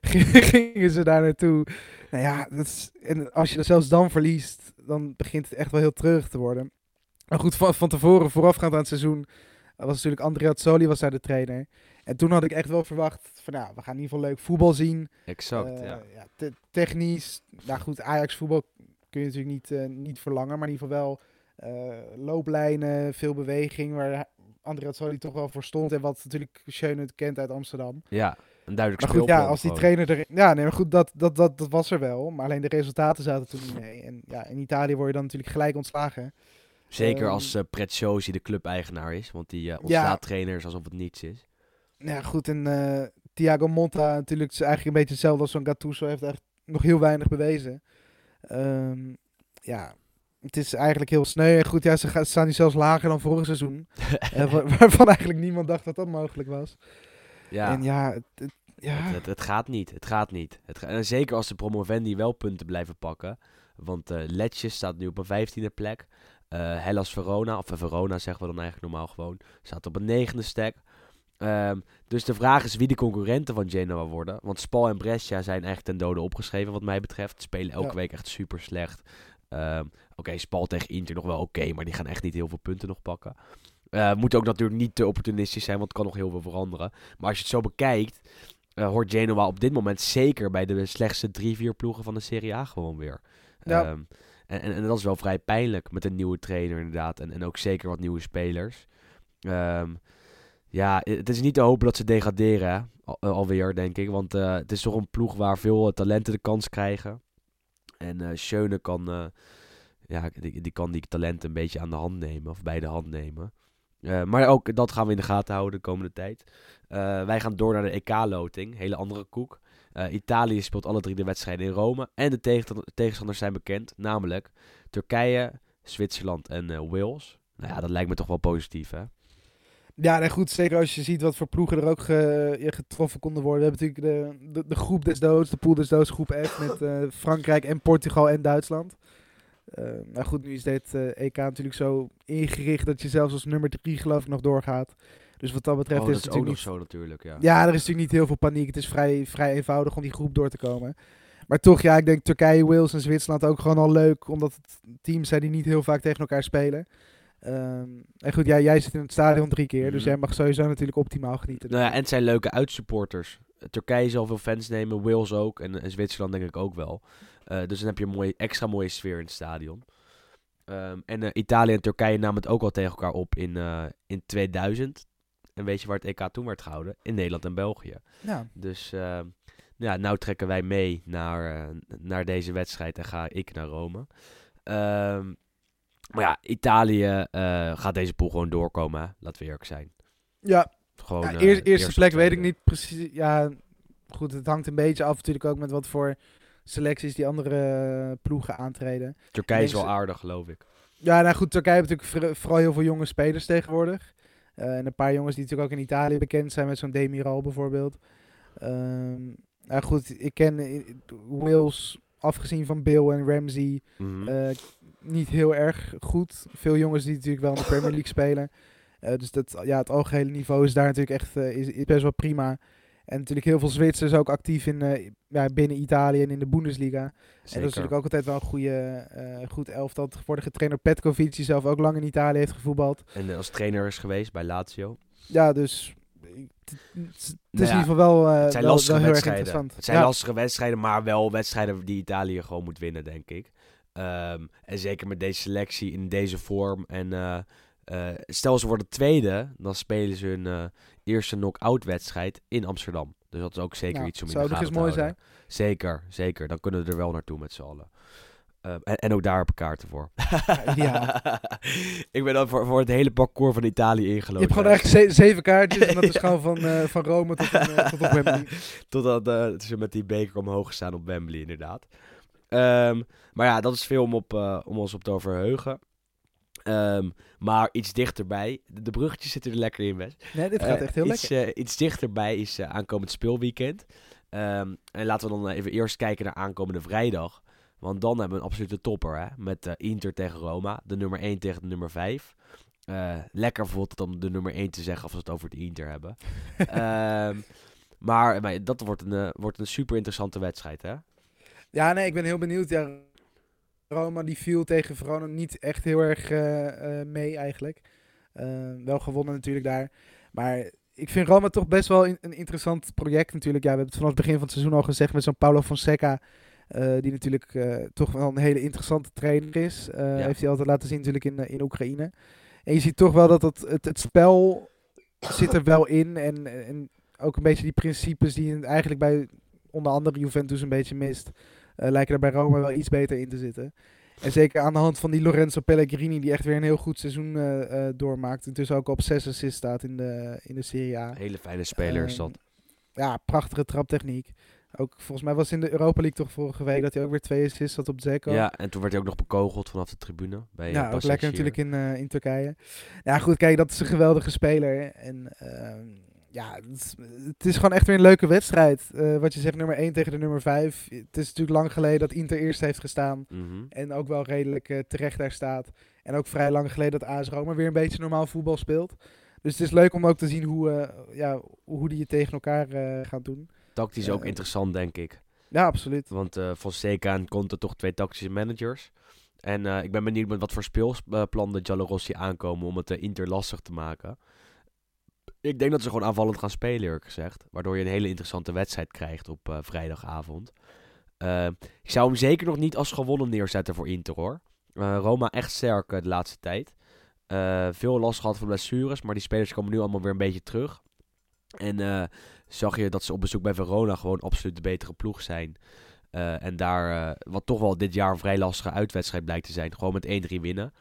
[LAUGHS] gingen ze daar naartoe. Nou ja, dat is, en als je dat zelfs dan verliest, dan begint het echt wel heel terug te worden. Maar goed, van, van tevoren, voorafgaand aan het seizoen, was natuurlijk Andrea Soli was daar de trainer. En toen had ik echt wel verwacht van, nou, we gaan in ieder geval leuk voetbal zien. Exact, Eh, ja. ja, te- technisch, nou goed, Ajax voetbal kun je natuurlijk niet, eh, niet verlangen, maar in ieder geval wel eh, looplijnen, veel beweging, waar André Azzoli toch wel voor stond en wat natuurlijk Schöne het kent uit Amsterdam. Ja, een duidelijk Maar goed, ja, als die trainer er... Ja, nee, maar goed, dat, dat, dat, dat was er wel, maar alleen de resultaten zaten toen niet mee. En ja, in Italië word je dan natuurlijk gelijk ontslagen. Zeker Ehm, als uh, Preziosi de club-eigenaar is. Want die uh, ontslaat trainers alsof het niets is. Ja, goed. En uh, Thiago Monta natuurlijk is eigenlijk een beetje hetzelfde als zo'n Gattuso. heeft echt nog heel weinig bewezen. Um, ja, het is eigenlijk heel sneu. En goed, ja, ze, gaan, staan nu zelfs lager dan vorig seizoen. [LAUGHS] uh, waarvan eigenlijk niemand dacht dat dat mogelijk was. Ja. En ja, het, het ja. Het, het, het, gaat niet. Het gaat niet. Het en zeker als de promovendi wel punten blijven pakken. Want uh, Letje staat nu op een vijftiende plek. Uh, Hellas Verona, of Verona zeggen we dan eigenlijk normaal gewoon, staat op een negende stack. Um, dus de vraag is wie de concurrenten van Genoa worden. Want Spal en Brescia zijn echt ten dode opgeschreven wat mij betreft. Spelen elke ja. week echt super slecht. Um, Oké, okay, Spal tegen Inter nog wel oké, okay, maar die gaan echt niet heel veel punten nog pakken. Uh, moet ook natuurlijk niet te opportunistisch zijn, want het kan nog heel veel veranderen. Maar als je het zo bekijkt, uh, hoort Genoa op dit moment zeker bij de slechtste drie, vier ploegen van de Serie A gewoon weer. Ja. Um, en, en, en, dat is wel vrij pijnlijk met een nieuwe trainer inderdaad. En, en ook zeker wat nieuwe spelers. Um, ja, het is niet te hopen dat ze degraderen? Al, alweer, denk ik. Want uh, het is toch een ploeg waar veel talenten de kans krijgen. En uh, Schöne kan, ja, die, kan die talenten een beetje aan de hand nemen. Of bij de hand nemen. Maar ook dat gaan we in de gaten houden de komende tijd. Wij gaan door naar de EK-loting. Hele andere koek. Italië speelt alle drie de wedstrijden in Rome. En de tegen tegenstanders zijn bekend. Namelijk Turkije, Zwitserland en Wales. Nou ja, dat lijkt me toch wel positief, hè? Ja, nee, goed. Zeker als je ziet wat voor ploegen er ook ge- getroffen konden worden. We hebben natuurlijk de, de, de groep des doods, de pool des doods, groep F. Met eh, Frankrijk en Portugal en Duitsland. Eh nou goed, nu is dit eh, EK natuurlijk zo ingericht dat je zelfs als nummer drie geloof ik nog doorgaat. Dus wat dat betreft Oh, is dat het is natuurlijk nog niet... zo natuurlijk, ja. Ja, er is natuurlijk niet heel veel paniek. Het is vrij, vrij eenvoudig om die groep door te komen. Maar toch, ja, ik denk Turkije, Wales en Zwitserland ook gewoon al leuk. Omdat het teams zijn die niet heel vaak tegen elkaar spelen. Ehm, en goed, jij zit in het stadion drie keer. Dus Mhm. jij mag sowieso natuurlijk optimaal genieten. Nou ja, en het zijn leuke uitsupporters. Turkije zal veel fans nemen, Wales ook en, en Zwitserland denk ik ook wel. Eh, dus dan heb je een mooie, extra mooie sfeer in het stadion. Ehm, en eh, Italië en Turkije namen het ook al tegen elkaar op in, eh, in 2000. En weet je waar het EK toen werd gehouden? In Nederland en België. Ja, Dus eh, ja, nou trekken wij mee naar, naar deze wedstrijd en ga ik naar Rome. Ehm, maar ja, Italië eh, gaat deze pool gewoon doorkomen, hè? laten we eerlijk zijn. ja, Gewoon, ja, eh, eer- eerste eerste plek weet ik niet precies. Ja, goed, het hangt een beetje af natuurlijk ook met wat voor selecties die andere eh, ploegen aantreden. Turkije is wel aardig, geloof ik. Ja, nou goed, Turkije heeft natuurlijk voor- vooral heel veel jonge spelers tegenwoordig. En een paar jongens die natuurlijk ook in Italië bekend zijn, met zo'n Demiral bijvoorbeeld. Ehm nou goed, ik ken Wales, afgezien van Bill en Ramsey, Mhm. eh, niet heel erg goed. Veel jongens die natuurlijk wel in de Premier League spelen. Eh, dus dat, ja, het algehele niveau is daar natuurlijk echt eh, is, is best wel prima. En natuurlijk heel veel Zwitsers ook actief in, ja, binnen Italië en in de Bundesliga. En dat is natuurlijk ook altijd wel een goede, goed elftal. Getraind door Petkovic, die zelf ook lang in Italië heeft gevoetbald. En als trainer is geweest bij Lazio. Ja, dus het is in Nou ja, ieder geval wel, eh, het zijn wel, lastige wel wedstrijden. interessant. Het zijn ja, lastige wedstrijden, maar wel wedstrijden die Italië gewoon moet winnen, denk ik. Ehm, en zeker met deze selectie in deze vorm. En eh, eh, stel ze worden tweede, dan spelen ze hun eerste knock-out wedstrijd in Amsterdam. Dus dat is ook zeker iets om in zou de gaten eens te mooi houden. Zeker, zeker. Dan kunnen we er wel naartoe met z'n allen. Ehm, en, en ook daar heb ik kaarten voor. [LAUGHS] Ja. [LAUGHS] ik ben dan voor, voor het hele parcours van Italië je ingelopen. hebt gewoon ze- zeven kaartjes en dat is [LAUGHS] gewoon van, eh, van Rome tot, eh, tot op Wembley. Totdat eh, ze met die beker omhoog staan op Wembley, inderdaad. Ehm, maar ja, dat is veel om, op, eh, om ons op te verheugen. Ehm, maar iets dichterbij. De, bruggetjes zitten er lekker in, Wes. Nee, dit gaat Eh, echt heel iets, lekker. eh, iets dichterbij is eh, aankomend speelweekend. Ehm, en laten we dan even eerst kijken naar aankomende vrijdag. Want dan hebben we een absolute topper. Hè? Met eh, Inter tegen Roma. De nummer 1 tegen de nummer 5. Eh, lekker bijvoorbeeld om de nummer 1 te zeggen als we het over de Inter hebben. [LAUGHS] Ehm, maar, maar dat wordt een, eh, wordt een super interessante wedstrijd. Hè? Ja, nee, ik ben heel benieuwd. Ja, Roma die viel tegen Verona niet echt heel erg eh, eh, mee eigenlijk. Eh, wel gewonnen natuurlijk daar. Maar ik vind Roma toch best wel een interessant project natuurlijk. Ja, we hebben het vanaf het begin van het seizoen al gezegd met zo'n Paulo Fonseca. Eh, die natuurlijk eh, toch wel een hele interessante trainer is. Eh, Heeft hij altijd laten zien natuurlijk in, in Oekraïne. En je ziet toch wel dat het, het, het spel zit er wel in. En, en ook een beetje die principes die je eigenlijk bij onder andere Juventus een beetje mist. lijken er bij Roma wel iets beter in te zitten. En zeker aan de hand van die Lorenzo Pellegrini, die echt weer een heel goed seizoen eh, eh, doormaakt. Intussen ook op 6 assists staat in de, in de Serie A. Hele fijne speler is dat. Ehm, Ja, prachtige traptechniek. Ook volgens mij was in de Europa League toch vorige week dat hij ook weer twee assists had op Zeko. Ja, en toen werd hij ook nog bekogeld vanaf de tribune. Bij, Ja, eh, ook lekker natuurlijk in, eh, in Turkije. Ja, goed, kijk, dat is een geweldige speler. En ehm, ja, het is, het is gewoon echt weer een leuke wedstrijd. Eh, wat je zegt, nummer 1 tegen de nummer 5. Het is natuurlijk lang geleden dat Inter eerst heeft gestaan. Mhm. En ook wel redelijk terecht daar staat. En ook vrij lang geleden dat AS Roma weer een beetje normaal voetbal speelt. Dus het is leuk om ook te zien hoe, ja, hoe die het tegen elkaar gaan doen. Tactisch ook Eh, interessant, denk ik. Ja, absoluut. Want eh Fonseca en Conte toch twee tactische managers. En eh, ik ben benieuwd met wat voor speelplan de Giallorossi aankomen om het Inter lastig te maken. Ik denk dat ze gewoon aanvallend gaan spelen, eerlijk gezegd. Waardoor je een hele interessante wedstrijd krijgt op vrijdagavond. Ik zou hem zeker nog niet als gewonnen neerzetten voor Inter, hoor. Roma echt sterk de laatste tijd. Veel last gehad van blessures, maar die spelers komen nu allemaal weer een beetje terug. En eh, zag je dat ze op bezoek bij Verona gewoon absoluut de betere ploeg zijn. Eh, en daar, eh, wat toch wel dit jaar een vrij lastige uitwedstrijd blijkt te zijn, gewoon met 1-3 winnen.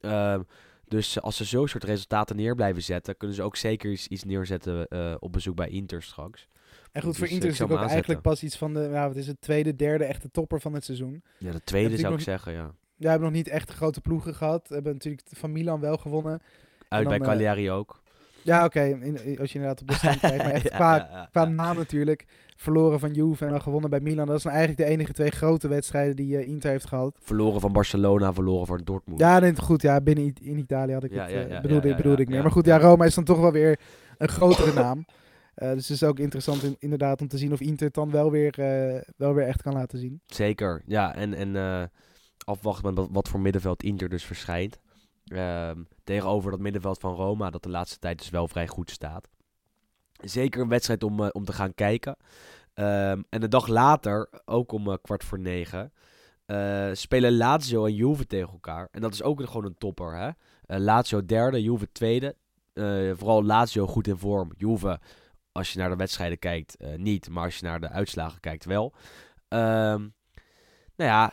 Ehm, dus als ze zo'n soort resultaten neer blijven zetten, kunnen ze ook zeker iets, neerzetten eh, op bezoek bij Inter straks. En goed, voor Dus, Inter eh, is natuurlijk ook eigenlijk pas iets van de, wat is het, tweede, derde echte topper van het seizoen. Ja, de tweede zou ik nog- zeggen, ja. Ja, we hebben nog niet echt grote ploegen gehad. We hebben natuurlijk van Milan wel gewonnen. Uit dan, bij Cagliari ook. Ja, oké. Als je inderdaad op de stand kijkt. Maar [LAUGHS] echt Ja, qua, ja, qua naam natuurlijk. Verloren van Juve en dan gewonnen bij Milan. Dat zijn eigenlijk de enige twee grote wedstrijden die eh, Inter heeft gehad. Verloren van Barcelona, verloren van Dortmund. Ja, nee, goed. Ja, binnen I- in Italië had ik het, eh, bedoelde, ja, bedoelde ik meer. Maar goed, ja, Roma is dan toch wel weer een grotere naam. Eh, dus het is ook interessant in- inderdaad om te zien of Inter het dan wel weer, wel weer echt kan laten zien. Zeker, ja. En, en afwachten met wat, wat voor middenveld Inter dus verschijnt. Ehm, tegenover dat middenveld van Roma, dat de laatste tijd dus wel vrij goed staat. Zeker een wedstrijd om, eh, om te gaan kijken. Ehm, en de dag later, ook om eh, kwart voor negen, eh, spelen Lazio en Juve tegen elkaar. En dat is ook gewoon een topper. Hè? Lazio derde, Juve tweede. Vooral Lazio goed in vorm. Juve, als je naar de wedstrijden kijkt, niet. Maar als je naar de uitslagen kijkt, wel. Ehm, nou ja,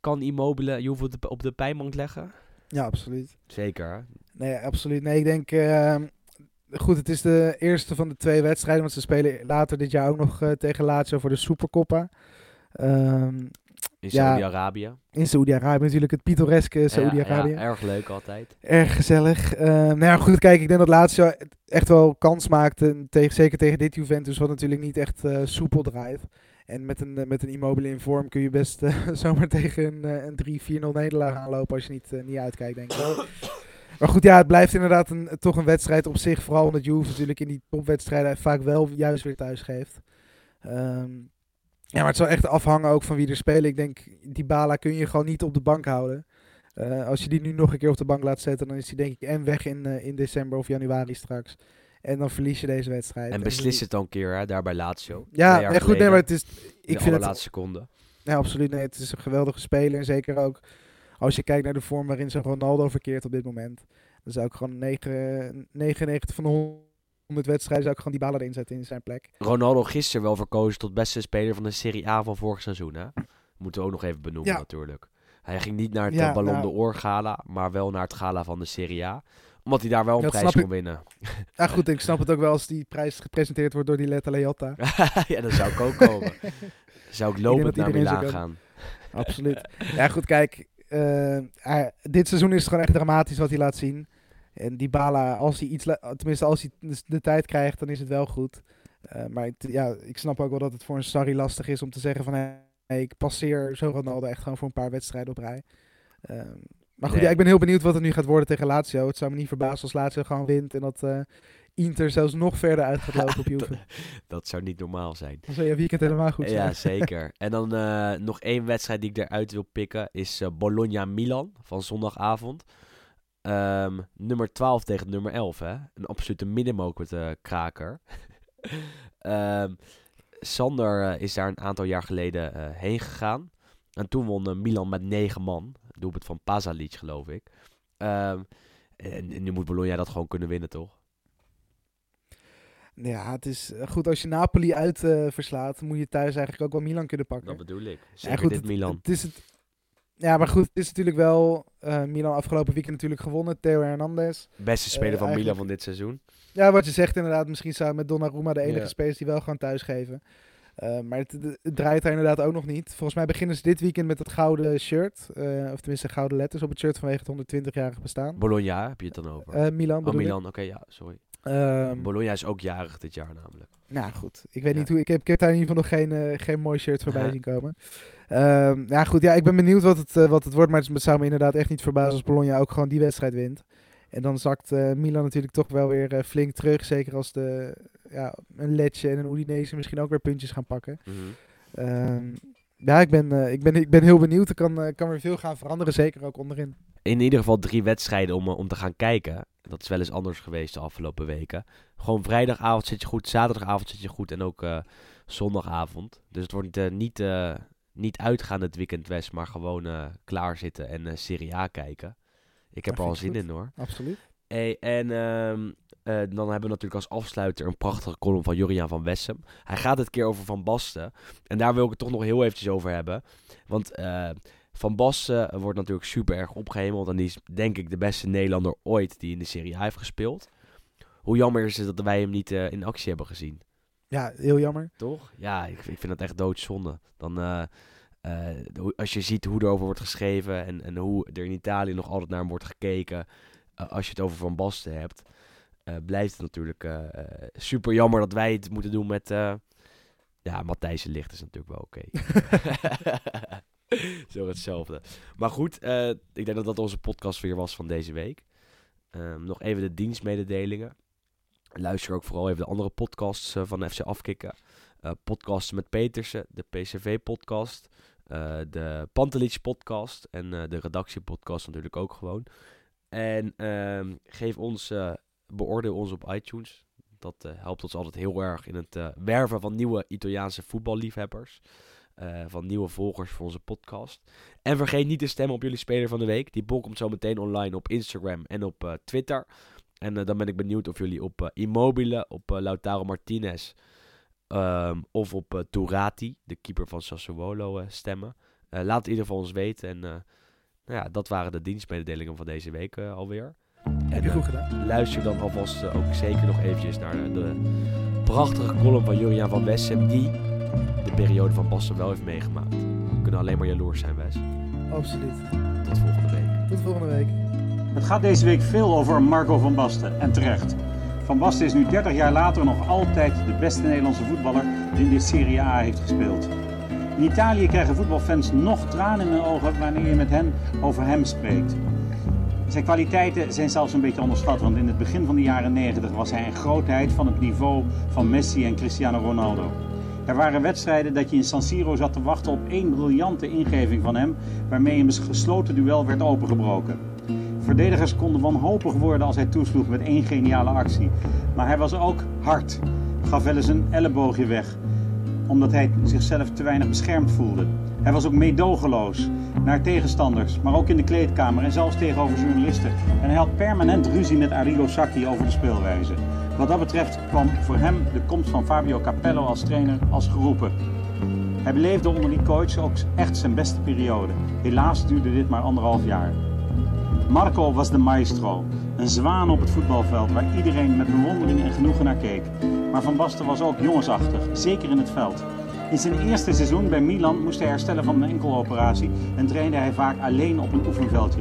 kan Immobile Juve op de, op de pijnbank leggen? Ja, absoluut. Zeker. Nee, absoluut. Nee, ik denk... eh, goed, het is de eerste van de twee wedstrijden. Want ze spelen later dit jaar ook nog eh, tegen Lazio voor de Supercoppa. Ehm, In Ja. Saudi-Arabië. in Saoedi-Arabië natuurlijk. Het pittoreske Saoedi-Arabië. Ja, ja, erg leuk altijd. Erg gezellig. Eh, nou ja, goed, kijk, ik denk dat Lazio echt wel kans maakte. Tegen, zeker tegen dit Juventus, wat natuurlijk niet echt eh, soepel draait. En met een, eh, met een Immobile in vorm kun je best eh, [LAUGHS] zomaar tegen een, eh, een 3-4-0 nederlaag aanlopen als je niet, niet uitkijkt, denk ik. [COUGHS] Maar goed, ja, het blijft inderdaad een, toch een wedstrijd op zich. Vooral omdat Juve natuurlijk in die topwedstrijden vaak wel juist weer thuis geeft. Ehm, ja, maar het zal echt afhangen ook van wie er spelen. Ik denk, die Bala kun je gewoon niet op de bank houden. Als je die nu nog een keer op de bank laat zetten, dan is die denk ik en weg in, in december of januari straks. En dan verlies je deze wedstrijd. En beslis het dan een keer hè, daar bij Lazio. Ja, ja, goed, nee, maar het is. Ik de vind het. allerlaatste seconde. Ja, absoluut. Nee, het is een geweldige speler. En zeker ook als je kijkt naar de vorm waarin zo'n Ronaldo verkeert op dit moment. Dan zou ik gewoon 9, 99 van de 100 wedstrijden zou ik gewoon die ballen erin zetten in zijn plek. Ronaldo gisteren wel verkozen tot beste speler van de Serie A van vorig seizoen. Hè? Moeten we ook nog even benoemen Ja. natuurlijk. Hij ging niet naar het Ja, eh, Ballon nou. d'Or gala, maar wel naar het gala van de Serie A. Omdat hij daar wel een Dat prijs kon ik. winnen. [LAUGHS] Ja, goed, ik snap het ook wel als die prijs gepresenteerd wordt door die Letta Leotta. [LAUGHS] ja, dat zou ik ook komen. [LAUGHS] Zou ik lopend naar Milaan gaan. Absoluut. Ja, goed, kijk. eh, dit seizoen is het gewoon echt dramatisch wat hij laat zien. En die Bala, als hij iets, tenminste als hij de, tijd krijgt, dan is het wel goed. Eh, maar ja, ik snap ook wel dat het voor een Sarri lastig is om te zeggen van... Hey, ik passeer zo Ronaldo echt gewoon voor een paar wedstrijden op rij. Ehm, maar goed, Nee. ja, ik ben heel benieuwd wat het nu gaat worden tegen Lazio. Het zou me niet verbazen als Lazio gewoon wint en dat eh, Inter zelfs nog verder uit gaat lopen op [LAUGHS] Juve. Dat zou niet normaal zijn. Dan zou je weekend helemaal goed zijn. Ja, [LAUGHS] zeker. En dan eh, nog één wedstrijd die ik eruit wil pikken is eh, Bologna-Milan van zondagavond. Ehm, nummer 12 tegen nummer 11, hè? Een absolute middenmoker kraker. [LAUGHS] Ehm, Sander is daar een aantal jaar geleden heen gegaan. En toen won Milan met 9 man. Doelpunt van Pasalic, geloof ik. Ehm, en, en nu moet Bologna dat gewoon kunnen winnen, toch? Ja, het is eh, goed als je Napoli uit eh, verslaat, moet je thuis eigenlijk ook wel Milan kunnen pakken. Dat bedoel ik. Ja, Zeker goed, dit het- Milan. Het is het, ja, maar goed, het is natuurlijk wel eh, Milan afgelopen weekend natuurlijk gewonnen. Theo Hernandez. Beste speler van Milan van dit seizoen. Ja, wat je zegt inderdaad, misschien zou met Donnarumma de enige Ja. spelers die wel gewoon thuis Eh, maar het, draait daar inderdaad ook nog niet. Volgens mij beginnen ze dit weekend met het gouden shirt. eh, of tenminste gouden letters op het shirt vanwege het 120-jarig bestaan. Bologna heb je het dan over. Eh, Milan oh. Milan, oké, ja, sorry. Ehm, Bologna is ook jarig dit jaar namelijk. Nou goed, ik weet Ja. niet hoe. Ik heb, ik heb daar in ieder geval nog geen, geen mooi shirt voorbij zien komen. Ehm, ja, goed, ja, ik ben benieuwd wat het, wat het wordt. Maar het zou me inderdaad echt niet verbazen als Bologna ook gewoon die wedstrijd wint. En dan zakt Milan natuurlijk toch wel weer flink terug. Zeker als de, ja, een Lecce en een Udinese misschien ook weer puntjes gaan pakken. Ehm, ja, ik ben, eh, ik, ben, ik ben heel benieuwd. Er kan, eh, kan weer veel gaan veranderen, zeker ook onderin. In ieder geval drie wedstrijden om, eh, om te gaan kijken. Dat is wel eens anders geweest de afgelopen weken. Gewoon vrijdagavond zit je goed, zaterdagavond zit je goed en ook zondagavond. Dus het wordt niet, niet uitgaan het weekend West, maar gewoon klaarzitten en Serie A kijken. Ik heb er al zin in hoor. Absoluut. Hey, en ehm, eh, dan hebben we natuurlijk als afsluiter een prachtige column van Joriaan van Wessem. Hij gaat het keer over Van Basten. En daar wil ik het toch nog heel eventjes over hebben. Want eh, Van Basten wordt natuurlijk super erg opgehemeld. En die is denk ik de beste Nederlander ooit die in de Serie A heeft gespeeld. Hoe jammer is het dat wij hem niet eh, in actie hebben gezien. Ja, heel jammer. Toch? Ja, ik, ik vind dat echt doodzonde. Dan, als je ziet hoe er over wordt geschreven en, en hoe er in Italië nog altijd naar hem wordt gekeken. als je het over Van Basten hebt. Eh, blijft het natuurlijk eh, eh, super jammer dat wij het moeten doen met... ja, Matthijs Licht is natuurlijk wel oké. [LAUGHS] Zo hetzelfde. Maar goed, ik denk dat dat onze podcast weer was van deze week. Ehm, nog even de dienstmededelingen. Luister ook vooral even de andere podcasts van FC Afkikken. Eh podcasts met Petersen, de PCV-podcast, de Pantelich podcast en de redactiepodcast natuurlijk ook gewoon. En ehm, geef ons, beoordeel ons op iTunes. Dat eh, helpt ons altijd heel erg in het eh, werven van nieuwe Italiaanse voetballiefhebbers. eh, van nieuwe volgers voor onze podcast. En vergeet niet te stemmen op jullie speler van de week. Die bol komt zo meteen online op Instagram en op Twitter. En dan ben ik benieuwd of jullie op Immobile, op Lautaro Martinez ehm, of op Turati, de keeper van Sassuolo, stemmen. Laat in ieder geval ons weten. En nou ja, dat waren de dienstmededelingen van deze week eh, Heb je eh, goed gedaan. luister dan alvast eh, ook zeker nog eventjes naar de, de prachtige column van Juriaan van Wessem, die de periode van Basten wel heeft meegemaakt. We kunnen alleen maar jaloers zijn, Wes. Absoluut. Tot volgende week. Tot volgende week. Het gaat deze week veel over Marco van Basten en terecht. Van Basten is nu 30 jaar later nog altijd de beste Nederlandse voetballer die in de Serie A heeft gespeeld. In Italië krijgen voetbalfans nog tranen in hun ogen wanneer je met hen over hem spreekt. Zijn kwaliteiten zijn zelfs een beetje onderschat, want in het begin van de jaren 90 was hij een grootheid van het niveau van Messi en Cristiano Ronaldo. Er waren wedstrijden dat je in San Siro zat te wachten op één briljante ingeving van hem, waarmee een gesloten duel werd opengebroken. Verdedigers konden wanhopig worden als hij toesloeg met één geniale actie. Maar hij was ook hard. Gaf wel eens een elleboogje weg. Omdat hij zichzelf te weinig beschermd voelde. Hij was ook meedogenloos. Naar tegenstanders, maar ook in de kleedkamer en zelfs tegenover journalisten. En hij had permanent ruzie met Arrigo Sacchi over de speelwijze. Wat dat betreft kwam voor hem de komst van Fabio Capello als trainer als geroepen. Hij beleefde onder die coach ook echt zijn beste periode. Helaas duurde dit maar anderhalf jaar. Marco was de maestro, een zwaan op het voetbalveld waar iedereen met bewondering en genoegen naar keek. Maar Van Basten was ook jongensachtig, zeker in het veld. In zijn eerste seizoen bij Milan moest hij herstellen van een enkeloperatie en trainde hij vaak alleen op een oefenveldje.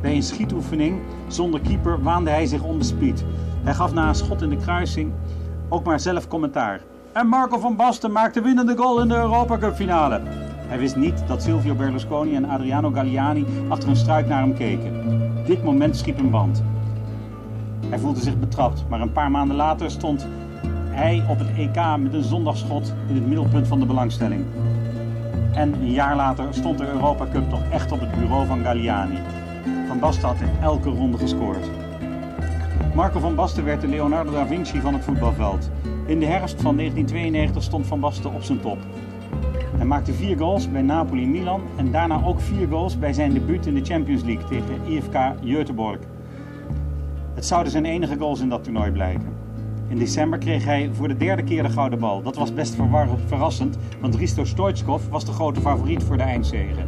Bij een schietoefening zonder keeper waande hij zich onbespied. Hij gaf na een schot in de kruising ook maar zelf commentaar. En Marco van Basten maakte winnende goal in de Europa Cup finale. Hij wist niet dat Silvio Berlusconi en Adriano Galliani achter een struik naar hem keken. Dit moment schiep een band. Hij voelde zich betrapt, maar een paar maanden later stond hij op het EK met een zondagschot in het middelpunt van de belangstelling. En een jaar later stond de Europa Cup toch echt op het bureau van Galliani. Van Basten had in elke ronde gescoord. Marco van Basten werd de Leonardo da Vinci van het voetbalveld. In de herfst van 1992 stond Van Basten op zijn top. Hij maakte vier goals bij Napoli en Milan en daarna ook vier goals bij zijn debuut in de Champions League tegen IFK Göteborg. Het zouden zijn enige goals in dat toernooi blijken. In december kreeg hij voor de derde keer de gouden bal. Dat was best verrassend, want Risto Stoichkov was de grote favoriet voor de eindzege.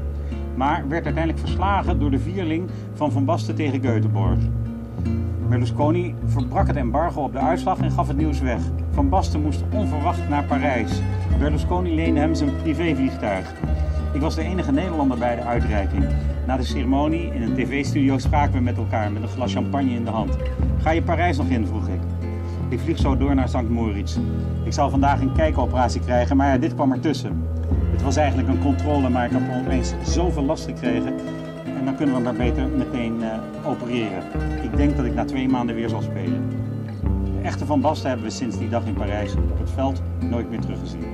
Maar werd uiteindelijk verslagen door de vierling van Van Basten tegen Göteborg. Berlusconi verbrak het embargo op de uitslag en gaf het nieuws weg. Van Basten moest onverwacht naar Parijs. Berlusconi leende hem zijn privévliegtuig. Ik was de enige Nederlander bij de uitreiking. Na de ceremonie in een tv-studio spraken we met elkaar met een glas champagne in de hand. Ga je Parijs nog in? vroeg ik. Vlieg zo door naar St. Moritz. Ik zou vandaag een kijkoperatie krijgen, maar ja, dit kwam ertussen. Het was eigenlijk een controle, maar ik heb opeens zoveel last gekregen. En dan kunnen we maar beter meteen eh, opereren. Ik denk dat ik na twee maanden weer zal spelen. De echte Van Basten hebben we sinds die dag in Parijs op het veld nooit meer teruggezien.